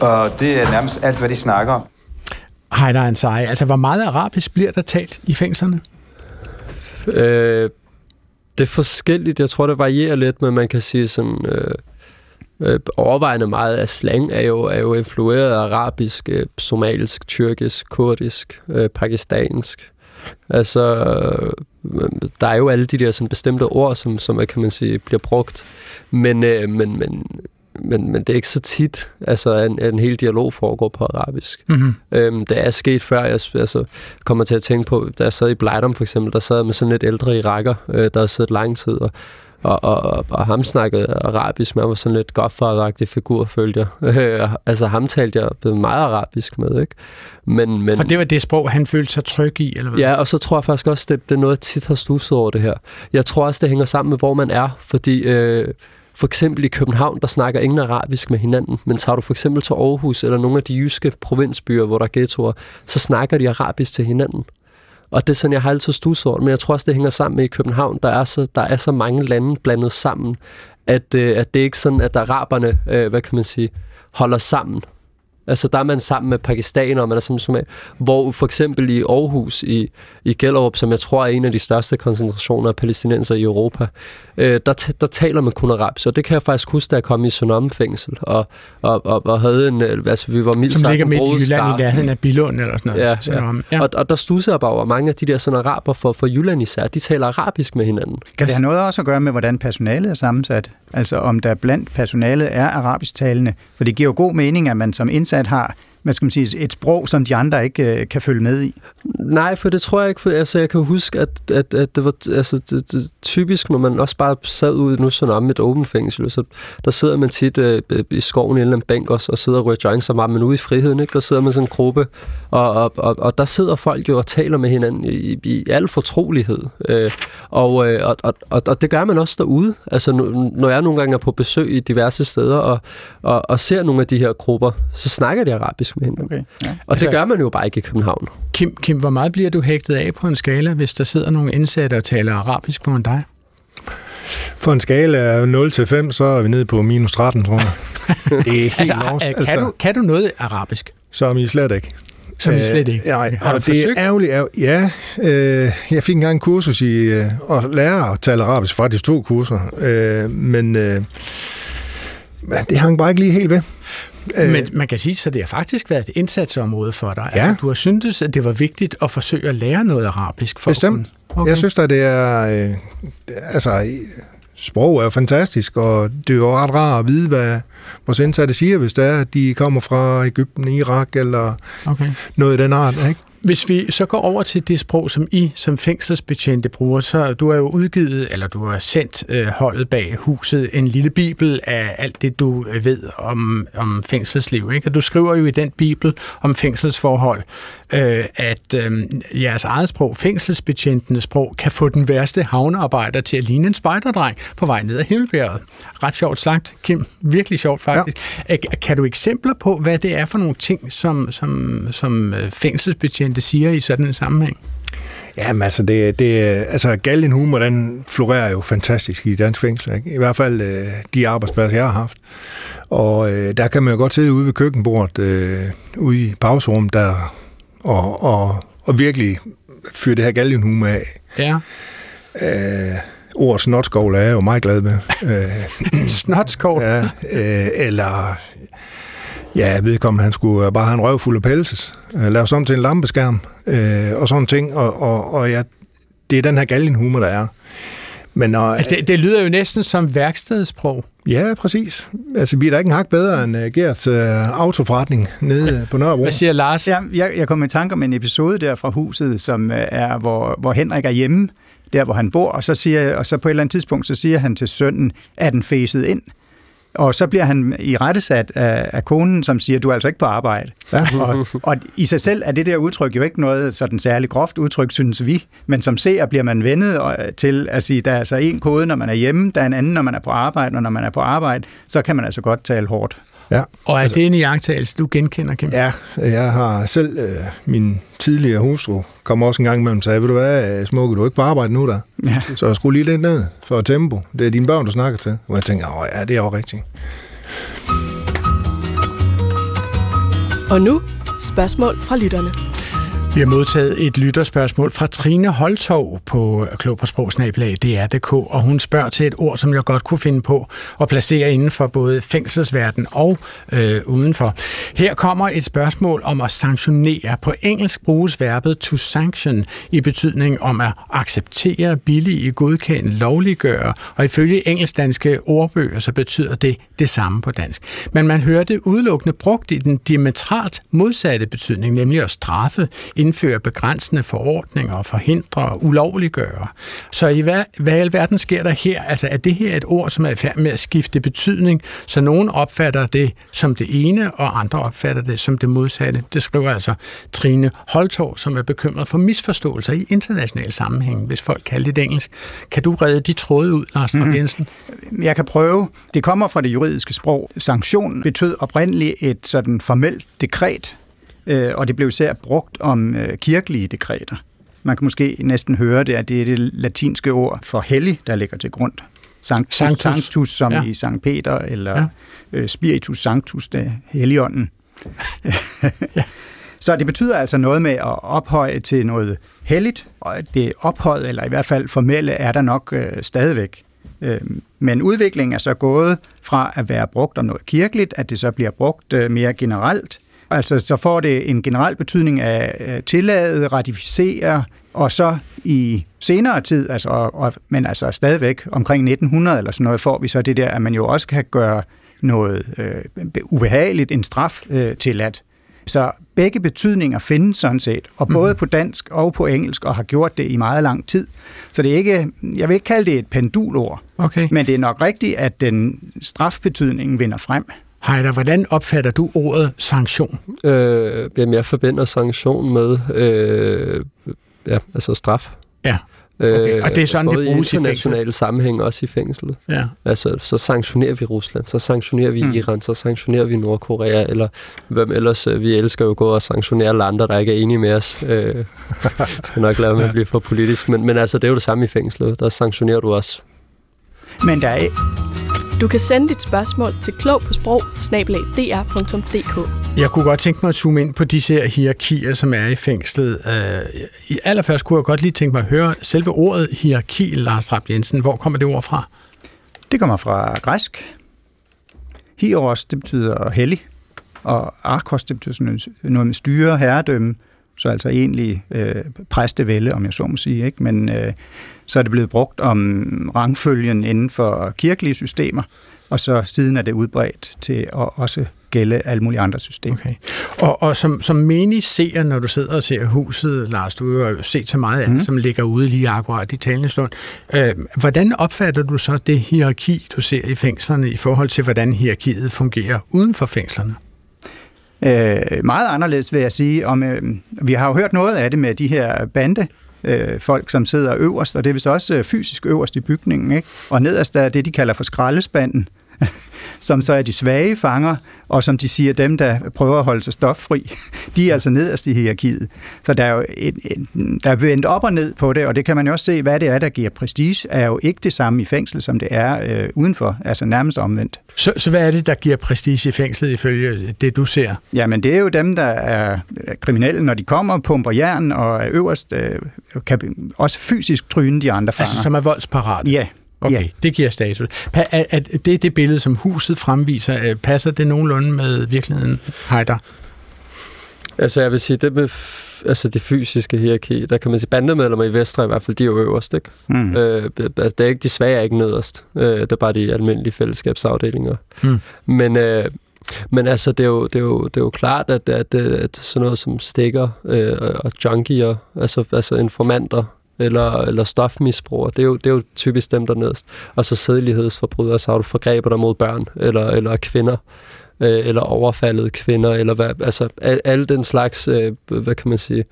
Og det er nærmest alt, hvad de snakker om. Heider Ansari, altså hvor meget arabisk bliver der talt i fængslerne? Øh, det er forskelligt. Jeg tror, det varierer lidt, men man kan sige sådan... Øh, øh, overvejende meget af slang er jo, er jo influeret af arabisk, øh, somalisk, tyrkisk, kurdisk, øh, pakistansk. Altså, øh, der er jo alle de der sådan, bestemte ord, som, som kan man sige, bliver brugt. Men, øh, men, men, men, men det er ikke så tit, altså, at en, en hel dialog foregår på arabisk. Mm-hmm. Øhm, det er sket før, jeg altså, kommer til at tænke på, da jeg sad i Blejdom for eksempel, der sad med sådan lidt ældre iraker, øh, der havde siddet lang tid, og og, og, og, ham snakkede arabisk, man var sådan lidt godfaragtig figur, følte jeg. *laughs* altså ham talte jeg meget arabisk med, ikke? Men, men, For det var det sprog, han følte sig tryg i, eller hvad? Ja, og så tror jeg faktisk også, det, det er noget, jeg tit har stusset over det her. Jeg tror også, det hænger sammen med, hvor man er, fordi... Øh, for eksempel i København, der snakker ingen arabisk med hinanden, men tager du for eksempel til Aarhus eller nogle af de jyske provinsbyer, hvor der er ghettoer, så snakker de arabisk til hinanden. Og det er sådan, jeg har altid stus over men jeg tror også, det hænger sammen med i København. Der er så, der er så mange lande blandet sammen, at, øh, at det er ikke sådan, at araberne, øh, hvad kan man sige, holder sammen. Altså der er man sammen med pakistanere, og man er sammen med Hvor for eksempel i Aarhus, i, i Gellerup, som jeg tror er en af de største koncentrationer af palæstinenser i Europa, øh, der, der taler man kun arabisk. Og det kan jeg faktisk huske, da jeg kom i Sonom fængsel, og, og, og, og havde en, øh, altså vi var mildt Som ligger midt i Jylland i nærheden af Bilund eller sådan noget. Ja, ja. ja. Og, og der stusser jeg bare over, mange af de der sådan araber for, for Jylland især, de taler arabisk med hinanden. Kan det have noget også at gøre med, hvordan personalet er sammensat? Altså om der blandt personalet er arabisktalende? For det giver jo god mening, at man som indsat har hvad skal man sige, et sprog, som de andre ikke øh, kan følge med i? Nej, for det tror jeg ikke. For, altså, jeg kan huske, at, at, at det var altså, det, det, typisk, når man også bare sad ud nu sådan om et åbent fængsel, så der sidder man tit øh, i skoven i en eller anden bænk også, og sidder og ryger joints, så meget, men ude i friheden, ikke? der sidder man sådan en gruppe, og, og, og, og der sidder folk jo og taler med hinanden i, i al fortrolighed. Øh, og, øh, og, og, og det gør man også derude. Altså, når jeg nogle gange er på besøg i diverse steder, og, og, og ser nogle af de her grupper, så snakker de arabisk med hinanden. Okay. Ja. Og altså, det gør man jo bare ikke i København. Kim, Kim, hvor meget bliver du hægtet af på en skala, hvis der sidder nogle indsatte og taler arabisk foran dig? For en skala af 0 til 5, så er vi nede på minus 13, tror jeg. Det er helt altså, lost. Kan, altså, du, kan du noget arabisk? Så er I slet ikke. Som I slet ikke? Nej, har du det forsøgt? er ærgerligt. ærgerligt. Ja, øh, jeg fik engang en kursus i øh, at lære at tale arabisk, faktisk to kurser. Øh, men øh, det hang bare ikke lige helt ved. Øh. Men man kan sige, så det har faktisk været et indsatsområde for dig. Ja. Altså, du har syntes, at det var vigtigt at forsøge at lære noget arabisk. For Bestemt. Okay. Jeg synes at det er... Øh, altså, sprog er fantastisk, og det er jo ret rart at vide, hvad vores indsatte siger, hvis det er, at de kommer fra Ægypten, Irak eller okay. noget i den art. Ikke? Hvis vi så går over til det sprog, som I som fængselsbetjente bruger, så du har jo udgivet, eller du har sendt øh, holdet bag huset en lille bibel af alt det, du øh, ved om, om fængselsliv. Ikke? Og du skriver jo i den bibel om fængselsforhold, øh, at øh, jeres eget sprog, fængselsbetjentenes sprog, kan få den værste havnearbejder til at ligne en spejderdreng på vej ned ad himmelbjerget. Ret sjovt sagt, Kim. Virkelig sjovt faktisk. Ja. Kan du eksempler på, hvad det er for nogle ting, som, som, som fængselsbetjente siger i sådan en sammenhæng? Jamen altså, det, det, altså galgenhumor, den florerer jo fantastisk i dansk fængsel. Ikke? I hvert fald øh, de arbejdspladser, jeg har haft. Og øh, der kan man jo godt sidde ude ved køkkenbordet, øh, ude i pauserum, der, og, og, og virkelig fyre det her galgenhumor af. Ja. Øh, ordet snotskovl er jeg jo meget glad med. *laughs* snotskovl? Ja, øh, eller ja, vedkommende, han skulle bare have en røv fuld af pelses, øh, lave sådan til en lampeskærm, øh, og sådan ting, og, og, og ja, det er den her galgenhumor, der er. Men når, altså, det, det lyder jo næsten som værkstedsprog. Ja, præcis. Altså, vi er da ikke en hak bedre end uh, Gerts uh, autoforretning nede på Nørrebro. Hvad siger Lars? Ja, jeg, jeg kom i tanke om en episode der fra huset, som uh, er, hvor, hvor Henrik er hjemme, der hvor han bor, og så, siger, og så på et eller andet tidspunkt, så siger han til sønnen, at den fæset ind. Og så bliver han i rettesat af, af konen, som siger, du er altså ikke på arbejde. Ja. og, og i sig selv er det der udtryk jo ikke noget sådan særligt groft udtryk, synes vi. Men som ser bliver man vendet til at sige, der er altså en kode, når man er hjemme, der er en anden, når man er på arbejde, og når man er på arbejde, så kan man altså godt tale hårdt. Ja. Og er altså, det en iagtagelse, du genkender, Kim? Ja, jeg har selv, øh, min tidligere hustru, kom også en gang imellem og sagde, ved du hvad, smukke, du er ikke på arbejde nu der. Ja. Så skru lige lidt ned for tempo. Det er dine børn, du snakker til. Og jeg tænker, åh ja, det er jo rigtigt. Og nu spørgsmål fra lytterne. Vi har modtaget et lytterspørgsmål fra Trine Holtov på Klog på og hun spørger til et ord, som jeg godt kunne finde på at placere inden for både fængselsverden og øh, udenfor. Her kommer et spørgsmål om at sanktionere. På engelsk bruges verbet to sanction i betydning om at acceptere, billige, godkende, lovliggøre, og ifølge engelsk-danske ordbøger så betyder det det samme på dansk. Men man hører det udelukkende brugt i den diametralt modsatte betydning, nemlig at straffe, indføre begrænsende forordninger og forhindre og ulovliggøre. Så i hvad, hvad i alverden sker der her? Altså er det her et ord, som er i færd med at skifte betydning, så nogen opfatter det som det ene, og andre opfatter det som det modsatte? Det skriver altså Trine Holtov, som er bekymret for misforståelser i international sammenhæng, hvis folk kalder det engelsk. Kan du redde de tråde ud, Lars mm-hmm. Jensen? Jeg kan prøve. Det kommer fra det juridiske sprog. Sanktion betød oprindeligt et sådan formelt dekret, øh, og det blev især brugt om øh, kirkelige dekreter. Man kan måske næsten høre det, at det er det latinske ord for hellig, der ligger til grund. Sanctus, sanctus. sanctus som ja. i Sankt Peter, eller ja. øh, Spiritus Sanctus, det helligånden. *laughs* ja. Så det betyder altså noget med at ophøje til noget helligt, og det ophøjet, eller i hvert fald formelle, er der nok øh, stadigvæk. Øh, men udviklingen er så gået fra at være brugt om noget kirkeligt, at det så bliver brugt øh, mere generelt, Altså, så får det en generel betydning af tillade, ratificere, og så i senere tid, altså, og, men altså stadigvæk omkring 1900 eller sådan noget, får vi så det der, at man jo også kan gøre noget øh, ubehageligt, en straf øh, tilladt. Så begge betydninger findes sådan set, og både mm. på dansk og på engelsk, og har gjort det i meget lang tid. Så det er ikke, jeg vil ikke kalde det et pendulord, okay. men det er nok rigtigt, at den strafbetydning vinder frem. Heider, hvordan opfatter du ordet sanktion? Øh, jamen, jeg forbinder sanktion med øh, ja, altså straf. Ja. Okay. Og det er sådan, Både det bruges i internationale sammenhæng, også i fængslet. Ja. Altså, så sanktionerer vi Rusland, så sanktionerer vi mm. Iran, så sanktionerer vi Nordkorea, eller hvem ellers. Øh, vi elsker jo at gå og sanktionere alle andre, der ikke er enige med os. Øh, *laughs* skal nok lade med at blive for politisk. Men, men altså, det er jo det samme i fængslet. Der sanktionerer du også. Men der er du kan sende dit spørgsmål til klog på sprog Jeg kunne godt tænke mig at zoome ind på disse her hierarkier, som er i fængslet. Øh, I allerførst kunne jeg godt lige tænke mig at høre selve ordet hierarki, Lars Rapp Jensen. Hvor kommer det ord fra? Det kommer fra græsk. Hieros, det betyder hellig, og arkos, det betyder sådan noget med styre, herredømme, så altså egentlig øh, præstevælde, om jeg så må sige. Ikke? Men øh, så er det blevet brugt om rangfølgen inden for kirkelige systemer, og så siden er det udbredt til at også gælde alle mulige andre systemer. Okay. Og, og som, som menig ser, når du sidder og ser huset, Lars, du har jo set så meget af mm. som ligger ude lige akkurat i talende stund. Øh, hvordan opfatter du så det hierarki, du ser i fængslerne, i forhold til, hvordan hierarkiet fungerer uden for fængslerne? Øh, meget anderledes vil jeg sige. Om, øh, vi har jo hørt noget af det med de her bande øh, folk, som sidder øverst, og det er vist også øh, fysisk øverst i bygningen. Ikke? Og nederst er det, de kalder for skraldespanden, *laughs* som så er de svage fanger, og som de siger, dem, der prøver at holde sig stoffri, *laughs* de er altså nederst i hierarkiet. Så der er jo et, et, der er vendt op og ned på det, og det kan man jo også se, hvad det er, der giver prestige, er jo ikke det samme i fængsel, som det er øh, udenfor, altså nærmest omvendt. Så, så hvad er det, der giver prestige i fængslet ifølge det, du ser? Jamen, det er jo dem, der er kriminelle, når de kommer, pumper jern og er øverst, øh, kan også fysisk tryne de andre fanger. Altså, som er voldsparat? Ja, Okay, ja. det giver status. Pa- er, er det det billede, som huset fremviser, passer det nogenlunde med virkeligheden, Heider? Altså jeg vil sige, det med altså det fysiske hierarki, der kan man sige, bandemedlemmer i Vestre i hvert fald, de er jo øverst, ikke? Mm. Øh, det er ikke, de svage er ikke nederst. Øh, det er bare de almindelige fællesskabsafdelinger. Mm. Men, øh, men altså, det er jo, det er jo, det er jo klart, at, at, at sådan noget som stikker øh, og junkier, altså, altså informanter, eller, eller stofmisbrugere. Det er, jo, det er jo typisk dem, der nederst. Og så sædelighedsforbrydere, så har du forgrebet dig mod børn eller, eller kvinder øh, eller overfaldet kvinder, eller hvad, altså al, alle den slags, øh, hvad kan man sige, øh,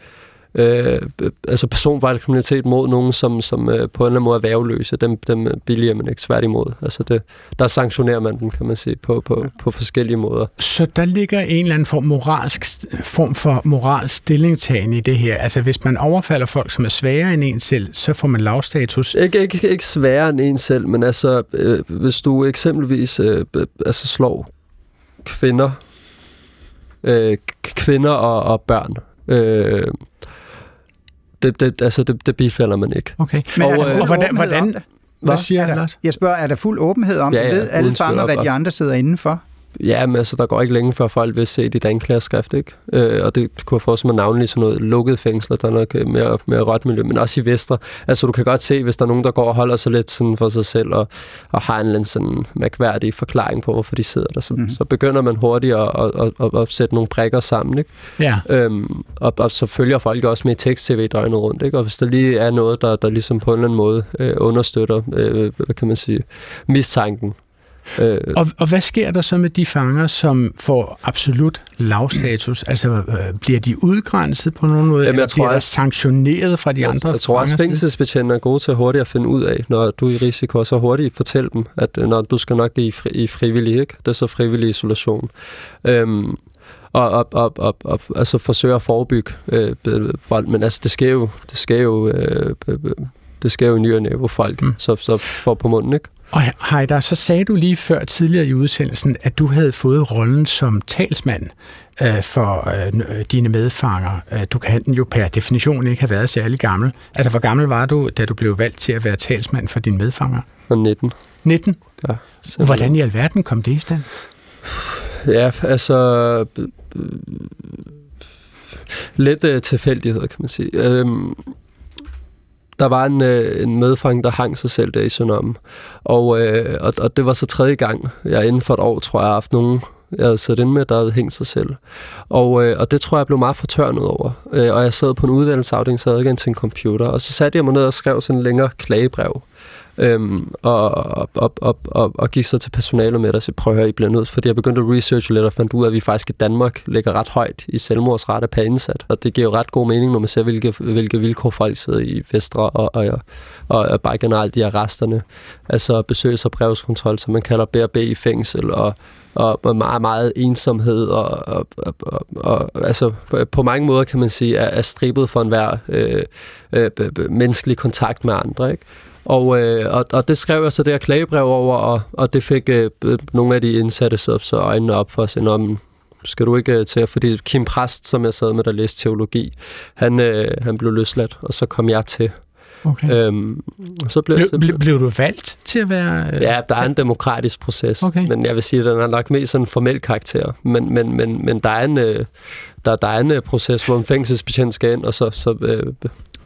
altså personfarlig kriminalitet mod nogen, som, som øh, på en eller anden måde er værveløse, dem, dem billiger man ikke svært imod. Altså det, der sanktionerer man dem, kan man sige, på, på, på forskellige måder. Så der ligger en eller anden form, moralsk, form for moralsk stillingtagen i det her. Altså hvis man overfalder folk, som er svagere end en selv, så får man lavstatus. Ikke, ikke, ikke sværere end en selv, men altså øh, hvis du eksempelvis øh, altså slår kvinder, øh, kvinder og, og børn, øh, det, det, altså det, det bifalder man ikke. Okay. Men og, er der fuld og hvordan, hvordan, det? hvad siger er jeg, der? Jeg spørger, er der fuld åbenhed om Ja, det? ja, Ved alle fanger, hvad de andre sidder indenfor? Ja, men altså, der går ikke længe før folk vil se dit anklagerskrift, ikke? Øh, og det kunne jeg forestille mig navnlig sådan noget lukket fængsler, der er nok øh, mere, mere rødt miljø, men også i Vester. Altså, du kan godt se, hvis der er nogen, der går og holder sig lidt sådan for sig selv, og, og har en eller anden sådan mærkværdig forklaring på, hvorfor de sidder der, så, mm-hmm. så begynder man hurtigt at, at, at, at, at sætte nogle prikker sammen, ikke? Ja. Øhm, og, og så følger folk også med i tekst-tv døgnet rundt, ikke? Og hvis der lige er noget, der, der ligesom på en eller anden måde øh, understøtter, øh, hvad kan man sige, mistanken, Øh, Og, og hvad sker der så med de fanger, som får absolut lavstatus? Altså, øh, bliver de udgrænset på nogen måde, Jamen, jeg eller tror bliver der sanktioneret fra de andre Jeg tror også, fængselsbetjente er gode til hurtigt at finde ud af, når du er i risiko, så hurtigt fortælle dem, at øh, når du skal nok i, fri, i frivillig, ikke? Det er så frivillig isolation. Øhm, og, og, og, og, og altså forsøge at forebygge øh, vold, men altså det sker jo, det sker jo, øh, det sker jo i ny og næ, hvor folk mm. så, så får på munden, ikke? Og Heider, så sagde du lige før tidligere i udsendelsen, at du havde fået rollen som talsmand øh, for øh, dine medfanger. Øh, Du kan jo per definition ikke have været særlig gammel. Altså, hvor gammel var du, da du blev valgt til at være talsmand for dine medfanger? Og 19. 19? Ja. simpelthen. Hvordan i alverden kom det i stand? Ja, altså... Lidt øh, tilfældighed, kan man sige. Øhm, der var en, øh, en medfang, der hang sig selv der i Sønderholm. Og, øh, og, og det var så tredje gang, jeg inden for et år, tror jeg, har haft nogen, jeg havde siddet inde med, der havde hængt sig selv. Og, øh, og det tror jeg, jeg blev meget fortørnet over. Øh, og jeg sad på en uddannelsesafdeling, så havde jeg ikke til en computer. Og så satte jeg mig ned og skrev sådan en længere klagebrev. Øhm, og, og, og, og, og, og gik så til personalet med det og sagde, prøv at høre, I bliver nødt, fordi jeg begyndte at researche lidt og fandt ud af, at vi faktisk i Danmark ligger ret højt i selvmordsrate per indsat. Og det giver jo ret god mening, når man ser, hvilke, hvilke vilkår folk sidder i Vestre og, og, og, og bare generelt de arresterne. Altså besøgs- og brevskontrol, som man kalder BRB i fængsel, og, og meget, meget ensomhed, og, og, og, og, og altså på mange måder kan man sige, er, er stribet for enhver øh, øh, menneskelig kontakt med andre, ikke? Og, øh, og, og det skrev jeg så det her klagebrev over, og, og det fik øh, nogle af de indsatte så, så øjnene op for at "Nå, men skal du ikke øh, til, fordi Kim Præst, som jeg sad med, der læste teologi, han, øh, han blev løsladt, og så kom jeg til. Okay. Øhm, og så blev, Blev, så blev, du valgt til at være... øh, Ja, der er en demokratisk proces, Okay. men jeg vil sige, at den er nok mest sådan en formel karakter. Men, men, men, men der er en, øh, der, der er en øh, proces, hvor en fængselsbetjent skal ind, og så... så øh,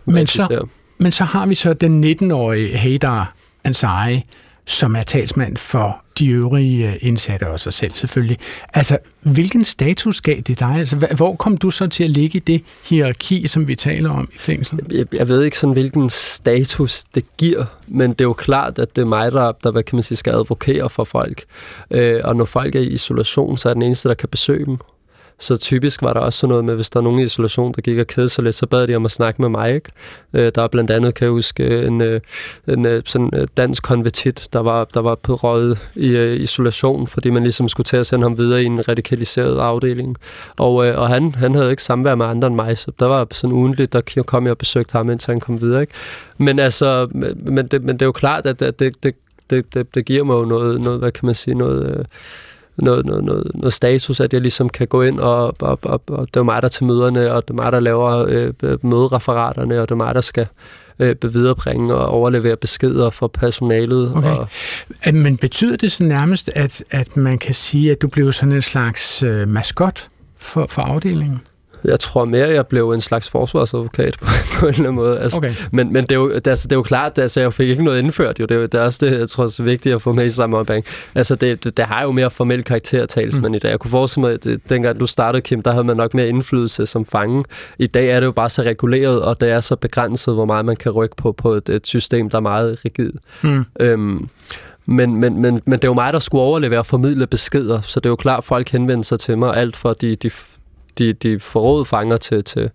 Men så men så har vi så den 19-årige Haydar Ansari, som er talsmand for de øvrige øh, indsatte og sig selv selvfølgelig. Altså, hvilken status gav det dig? Altså, hvor kom du så til at ligge i det hierarki, som vi taler om i fængslet? jeg, jeg ved ikke sådan, hvilken status det giver, men det er jo klart, at det er mig, der, der hvad kan man sige, skal advokere for folk. Øh, og når folk er i isolation, så er den eneste, der kan besøge dem. Så typisk var der også sådan noget med, hvis der er nogen i isolation, der gik og kede sig lidt, så bad de om at snakke med mig. Ikke? Øh, der er blandt andet, kan jeg huske, øh, en, øh, en øh, sådan, dansk konvertit, der var, der var på røget i øh, isolation, fordi man ligesom skulle til at sende ham videre i en radikaliseret afdeling. Og, øh, og han, han havde ikke samvær med andre end mig, så der var sådan ugenligt, der kom jeg og besøgte ham, indtil han kom videre. Ikke? Men, altså, men, det, men det er jo klart, at det, det, det, det, det, det giver mig jo noget, noget, hvad kan man sige, noget... Øh, noget, noget, noget, noget status, at jeg ligesom kan gå ind, og, og, og, og det er mig, der til møderne, og det er mig, der laver øh, mødereferaterne, og det er mig, der skal øh, viderebringe og overlevere beskeder for personalet. Okay. Og, Men betyder det så nærmest, at, at man kan sige, at du blev sådan en slags øh, maskot for, for afdelingen? Jeg tror mere, jeg blev en slags forsvarsadvokat på, *laughs* på en eller anden måde. Altså, Okay. Men, men det, er jo, det, altså, det er jo klart, altså, jeg fik ikke noget indført. Jo. Det, er jo, det er også det, jeg tror, det er vigtigt at få med i samme opbæring. Altså, det, det, det, har jo mere formel karakter, talsmand mm. i dag. Jeg kunne forestille mig, at det, dengang du startede, Kim, der havde man nok mere indflydelse som fange. I dag er det jo bare så reguleret, og det er så begrænset, hvor meget man kan rykke på, på et, et system, der er meget rigid. Mm. Øhm, men, men, men, men det er jo mig, der skulle overlevere og formidle beskeder, så det er jo klart, at folk henvender sig til mig, alt fra de, de, de, de forrådede fanger til, til,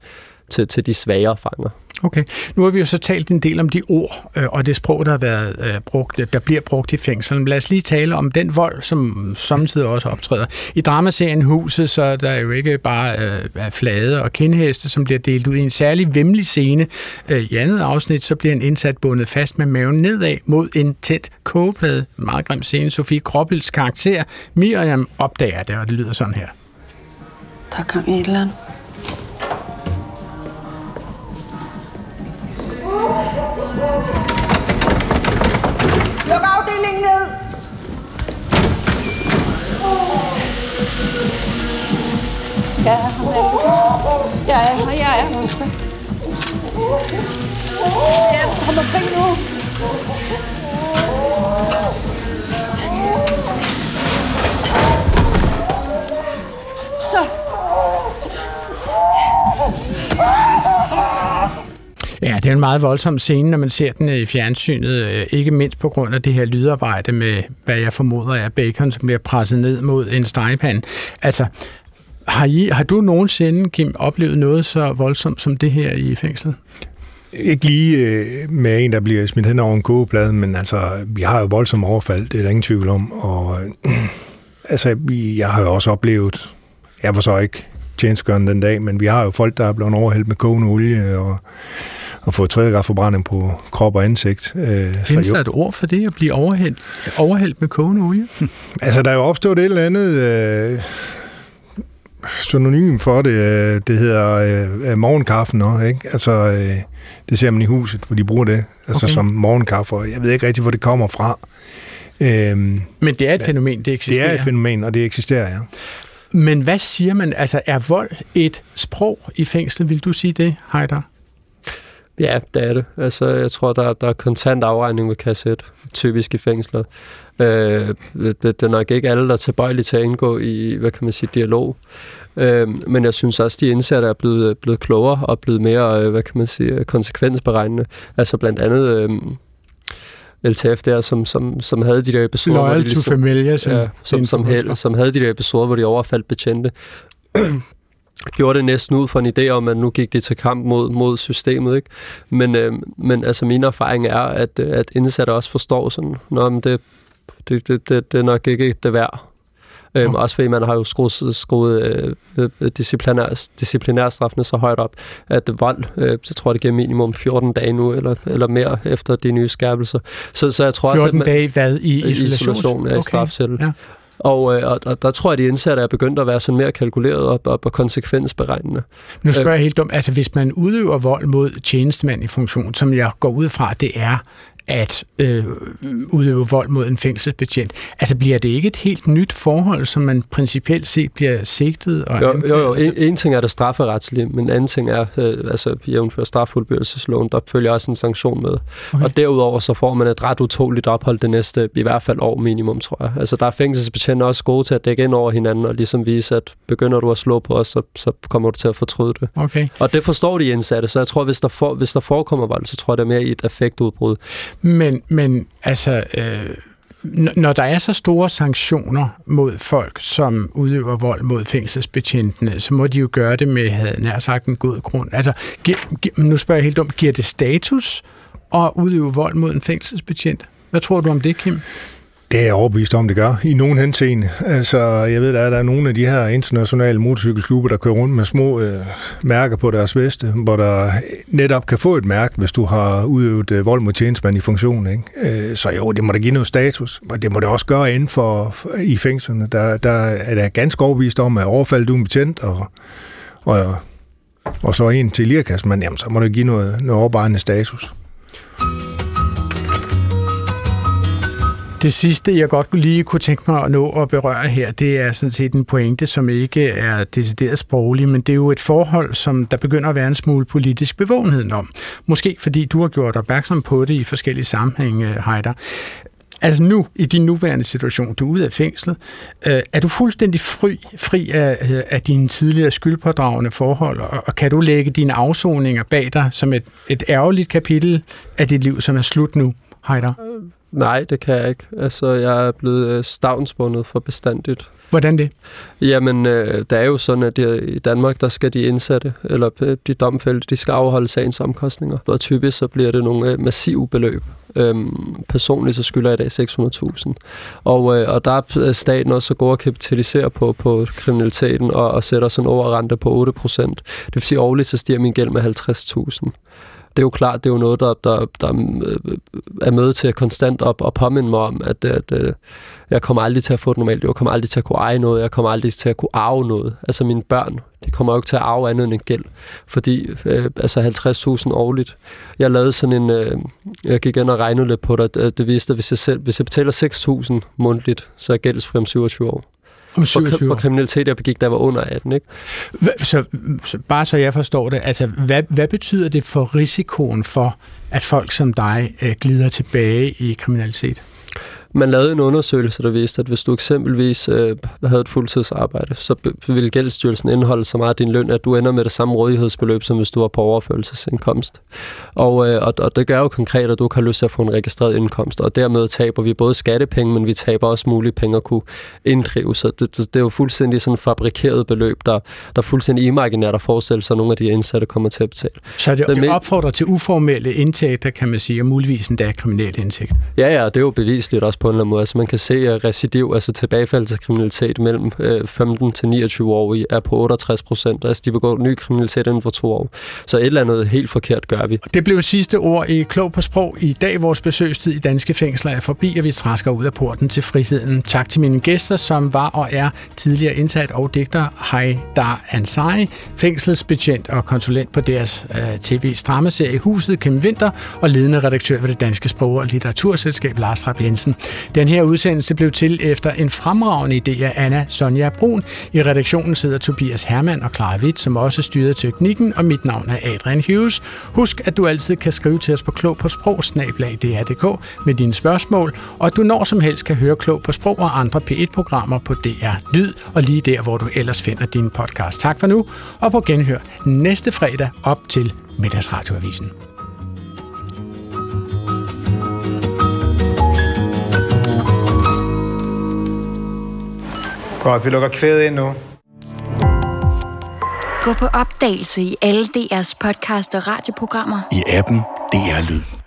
til, til de svagere fanger. Okay. Nu har vi jo så talt en del om de ord øh, og det sprog, der, har været, øh, brugt, der bliver brugt i fængslerne. Lad os lige tale om den vold, som samtidig også optræder. I dramaserien Huset, så er der jo ikke bare øh, flade og kindheste, som bliver delt ud i en særlig vemmelig scene. Øh, I andet afsnit, så bliver en indsat bundet fast med maven nedad mod en tæt kogeplade. En meget grim scene. Sofie Kroppels karakter, Miriam, opdager det, og det lyder sådan her. Der er gang i et eller andet. Luk afdelingen ned! Ja, ham er Jeg er her, jeg er hos dig. Ja, du kommer fri nu. Det er en meget voldsom scene, når man ser den øh, i fjernsynet. Øh, ikke mindst på grund af det her lydarbejde med, hvad jeg formoder er bacon, som bliver presset ned mod en stegepande. Altså, har, I, har du nogensinde, Kim, oplevet noget så voldsomt som det her i fængslet? Ikke lige øh, med en, der bliver smidt hen over en kogeplade, men altså, vi har jo voldsomme overfald, det er der ingen tvivl om. Og øh, *clears throat* altså, vi- jeg har jo også oplevet, jeg var så ikke tjenestgørende den dag, men vi har jo folk, der er blevet overhældt med kogende olie og, og fået tredje grad forbrænding på krop og ansigt. Øh, Findes der et ord for det, at blive overhældt, overhældt med kogende olie? *laughs* Altså, der er jo opstået et eller andet øh, synonym for det. øh, Det hedder øh, øh, morgenkaffen også, ikke? Altså, øh, det ser man i huset, hvor de bruger det. Altså Okay. som morgenkaffe, og jeg ved ikke rigtig, hvor det kommer fra. Øhm, Men det er et fænomen, det eksisterer. det er et fænomen, og det eksisterer, ja. Men hvad siger man? Altså, er vold et sprog i fængslet? Vil du sige det, Heider? Ja, det er det. Altså, jeg tror, der, der er kontant afregning ved kasset, typisk i fængsler. Øh, det, er nok ikke alle, der er tilbøjelige til at indgå i, hvad kan man sige, dialog. Øh, men jeg synes også, de indsatte er blevet, blevet klogere og blevet mere, øh, hvad kan man sige, konsekvensberegnende. Altså blandt andet øh, LTF der, som, som, som havde de der episoder... hvor de Loyal to familiar, som- ja, som, som, som havde de der episoder, hvor de overfaldt betjente gjorde det næsten ud fra en idé om, at nu gik de til kamp mod, mod systemet. Ikke? Men, øh, men altså min erfaring er, at, øh, at indsatte også forstår sådan, Nå, men det, det, det, det, det er nok ikke det værd. Øhm, også fordi man har jo skruet, skruet øh, øh, disciplinær, disciplinærstraffene så højt op, at vold, øh, så tror jeg, det giver minimum 14 dage nu, eller, eller mere efter de nye skærpelser. Så, så jeg tror 14 også, at man, dage hvad i isolation? isolation ja, i Okay, strafsættel. ja. Og, øh, og, og der tror jeg, at de indsatte er begyndt at være sådan mere kalkuleret og, og, og konsekvensberegnende. Nu spørger Øh, jeg helt dumt. Altså, hvis man udøver vold mod tjenestemand i funktion, som jeg går ud fra, det er at øh, udøve vold mod en fængselsbetjent. Altså bliver det ikke et helt nyt forhold, som man principielt set bliver sigtet og Jo, jo, jo. En, en ting er det strafferetslige, men en anden ting er, øh, altså jævnfør straffuldbyrdelsesloven, der følger også en sanktion med. Okay. Og derudover så får man et ret utåligt ophold det næste, i hvert fald år minimum, tror jeg. Altså der er fængselsbetjente også gode til at dække ind over hinanden og ligesom vise, at begynder du at slå på os, så, så kommer du til at fortryde det. Okay. Og det forstår de indsatte, så jeg tror, hvis der, for, hvis der forekommer vold, så tror jeg, det er mere i et effektudbrud. Men, men altså, øh, når der er så store sanktioner mod folk, som udøver vold mod fængselsbetjentene, så må de jo gøre det med, havde nær sagt, en god grund. Altså, gi- gi- nu spørger jeg helt dumt, giver det status at udøve vold mod en fængselsbetjent? Hvad tror du om det, Kim? Det er jeg overbevist om, det gør. I nogen henseende. Altså, jeg ved, der er, der er nogle af de her internationale motorcykelklubber, der kører rundt med små øh, mærker på deres veste, hvor der netop kan få et mærke, hvis du har udøvet øh, vold mod tjenestemand i funktion. Ikke? Øh, så jo, det må da give noget status, og det må det også gøre inden for, for i fængslerne. Der, der er der ganske overbevist om, at overfaldet du en betjent, og, og, og så en til lirkassemand, jamen så må det give noget, noget overvejende status. Det sidste, jeg godt lige kunne tænke mig at nå at berøre her, det er sådan set en pointe, som ikke er decideret sproglig, men det er jo et forhold, som der begynder at være en smule politisk bevågenhed om. Måske fordi du har gjort opmærksom på det i forskellige sammenhænge, Heider. Altså nu, i din nuværende situation, du er ude af fængslet, øh, er du fuldstændig fri, fri af, af dine tidligere skyldpådragende forhold, og, og kan du lægge dine afsoninger bag dig som et, et ærgerligt kapitel af dit liv, som er slut nu, Heider? Øh, Nej, det kan jeg ikke. Altså, jeg er blevet øh, stavnsbundet for bestandigt. Hvordan det? Jamen, øh, det er jo sådan, at de, i Danmark, der skal de indsatte, eller øh, de domfældte, de skal afholde sagens omkostninger. Og typisk så bliver det nogle øh, massive beløb. Øhm, personligt så skylder jeg i dag 600.000. Og, øh, og der er staten også så god at kapitalisere på, på kriminaliteten og, og sætter sådan en overrente på 8%. Det vil sige, at årligt så stiger min gæld med 50.000 det er jo klart, det er jo noget, der, der, der øh, er med til at konstant op og påminde mig om, at, at, at jeg kommer aldrig til at få det normalt. Jeg kommer aldrig til at kunne eje noget. Jeg kommer aldrig til at kunne arve noget. Altså mine børn, de kommer jo ikke til at arve andet end en gæld. Fordi øh, altså 50.000 årligt. Jeg lavede sådan en... Øh, jeg gik ind og regnede lidt på det. Det viste, at hvis jeg, selv, hvis jeg betaler 6.000 mundtligt, så er jeg gældsfri om 27 år. Om 27 for, for kriminalitet, jeg begik, der var under 18, ikke? Så, så bare så jeg forstår det, altså hvad, hvad betyder det for risikoen for, at folk som dig øh, glider tilbage i kriminalitet? Man lavede en undersøgelse, der viste, at hvis du eksempelvis øh, havde et fuldtidsarbejde, så ville gældsstyrelsen indeholde så meget af din løn, at du ender med det samme rådighedsbeløb, som hvis du var på overførelsesindkomst. Og, øh, og, og det gør jo konkret, at du kan lyst til at få en registreret indkomst, og dermed taber vi både skattepenge, men vi taber også mulige penge at kunne inddrive. Så det, det, det er jo fuldstændig sådan fabrikeret beløb, der, der er fuldstændig imaginært at forestille sig, at nogle af de indsatte kommer til at betale. Så det, det opfordrer til uformelle indtægter, kan man sige, og muligvis endda kriminelle indtægter? Ja, ja, det er jo bevisligt også på en eller anden måde. Altså man kan se, at recidiv, altså tilbagefald øh, til kriminalitet mellem 15 øh, til 29 år, er på 68 procent. Altså de begår ny kriminalitet inden for to år. Så et eller andet helt forkert gør vi. Det blev sidste ord i Klog på Sprog. I dag vores besøgstid i danske fængsler er forbi, og vi træsker ud af porten til friheden. Tak til mine gæster, som var og er tidligere indsat og digter Haidar Ansari, fængselsbetjent og konsulent på deres øh, tv-strammeserie Huset Kim Vinter og ledende redaktør ved det Danske Sprog- og Litteraturselskab Lars Rapp Jensen. Den her udsendelse blev til efter en fremragende idé af Anna Sonja Brun. I redaktionen sidder Tobias Hermann og Clara Witt, som også styrede teknikken, og mit navn er Adrian Hughes. Husk, at du altid kan skrive til os på klog på sprog, med dine spørgsmål, og at du når som helst kan høre Klog på Sprog og andre P1-programmer på DR Lyd, og lige der, hvor du ellers finder din podcast. Tak for nu, og på genhør næste fredag op til Middagsradioavisen. Godt, vi lukker kvædet ind nu. Gå på opdagelse i alle DR's podcast og radioprogrammer. I appen DR Lyd.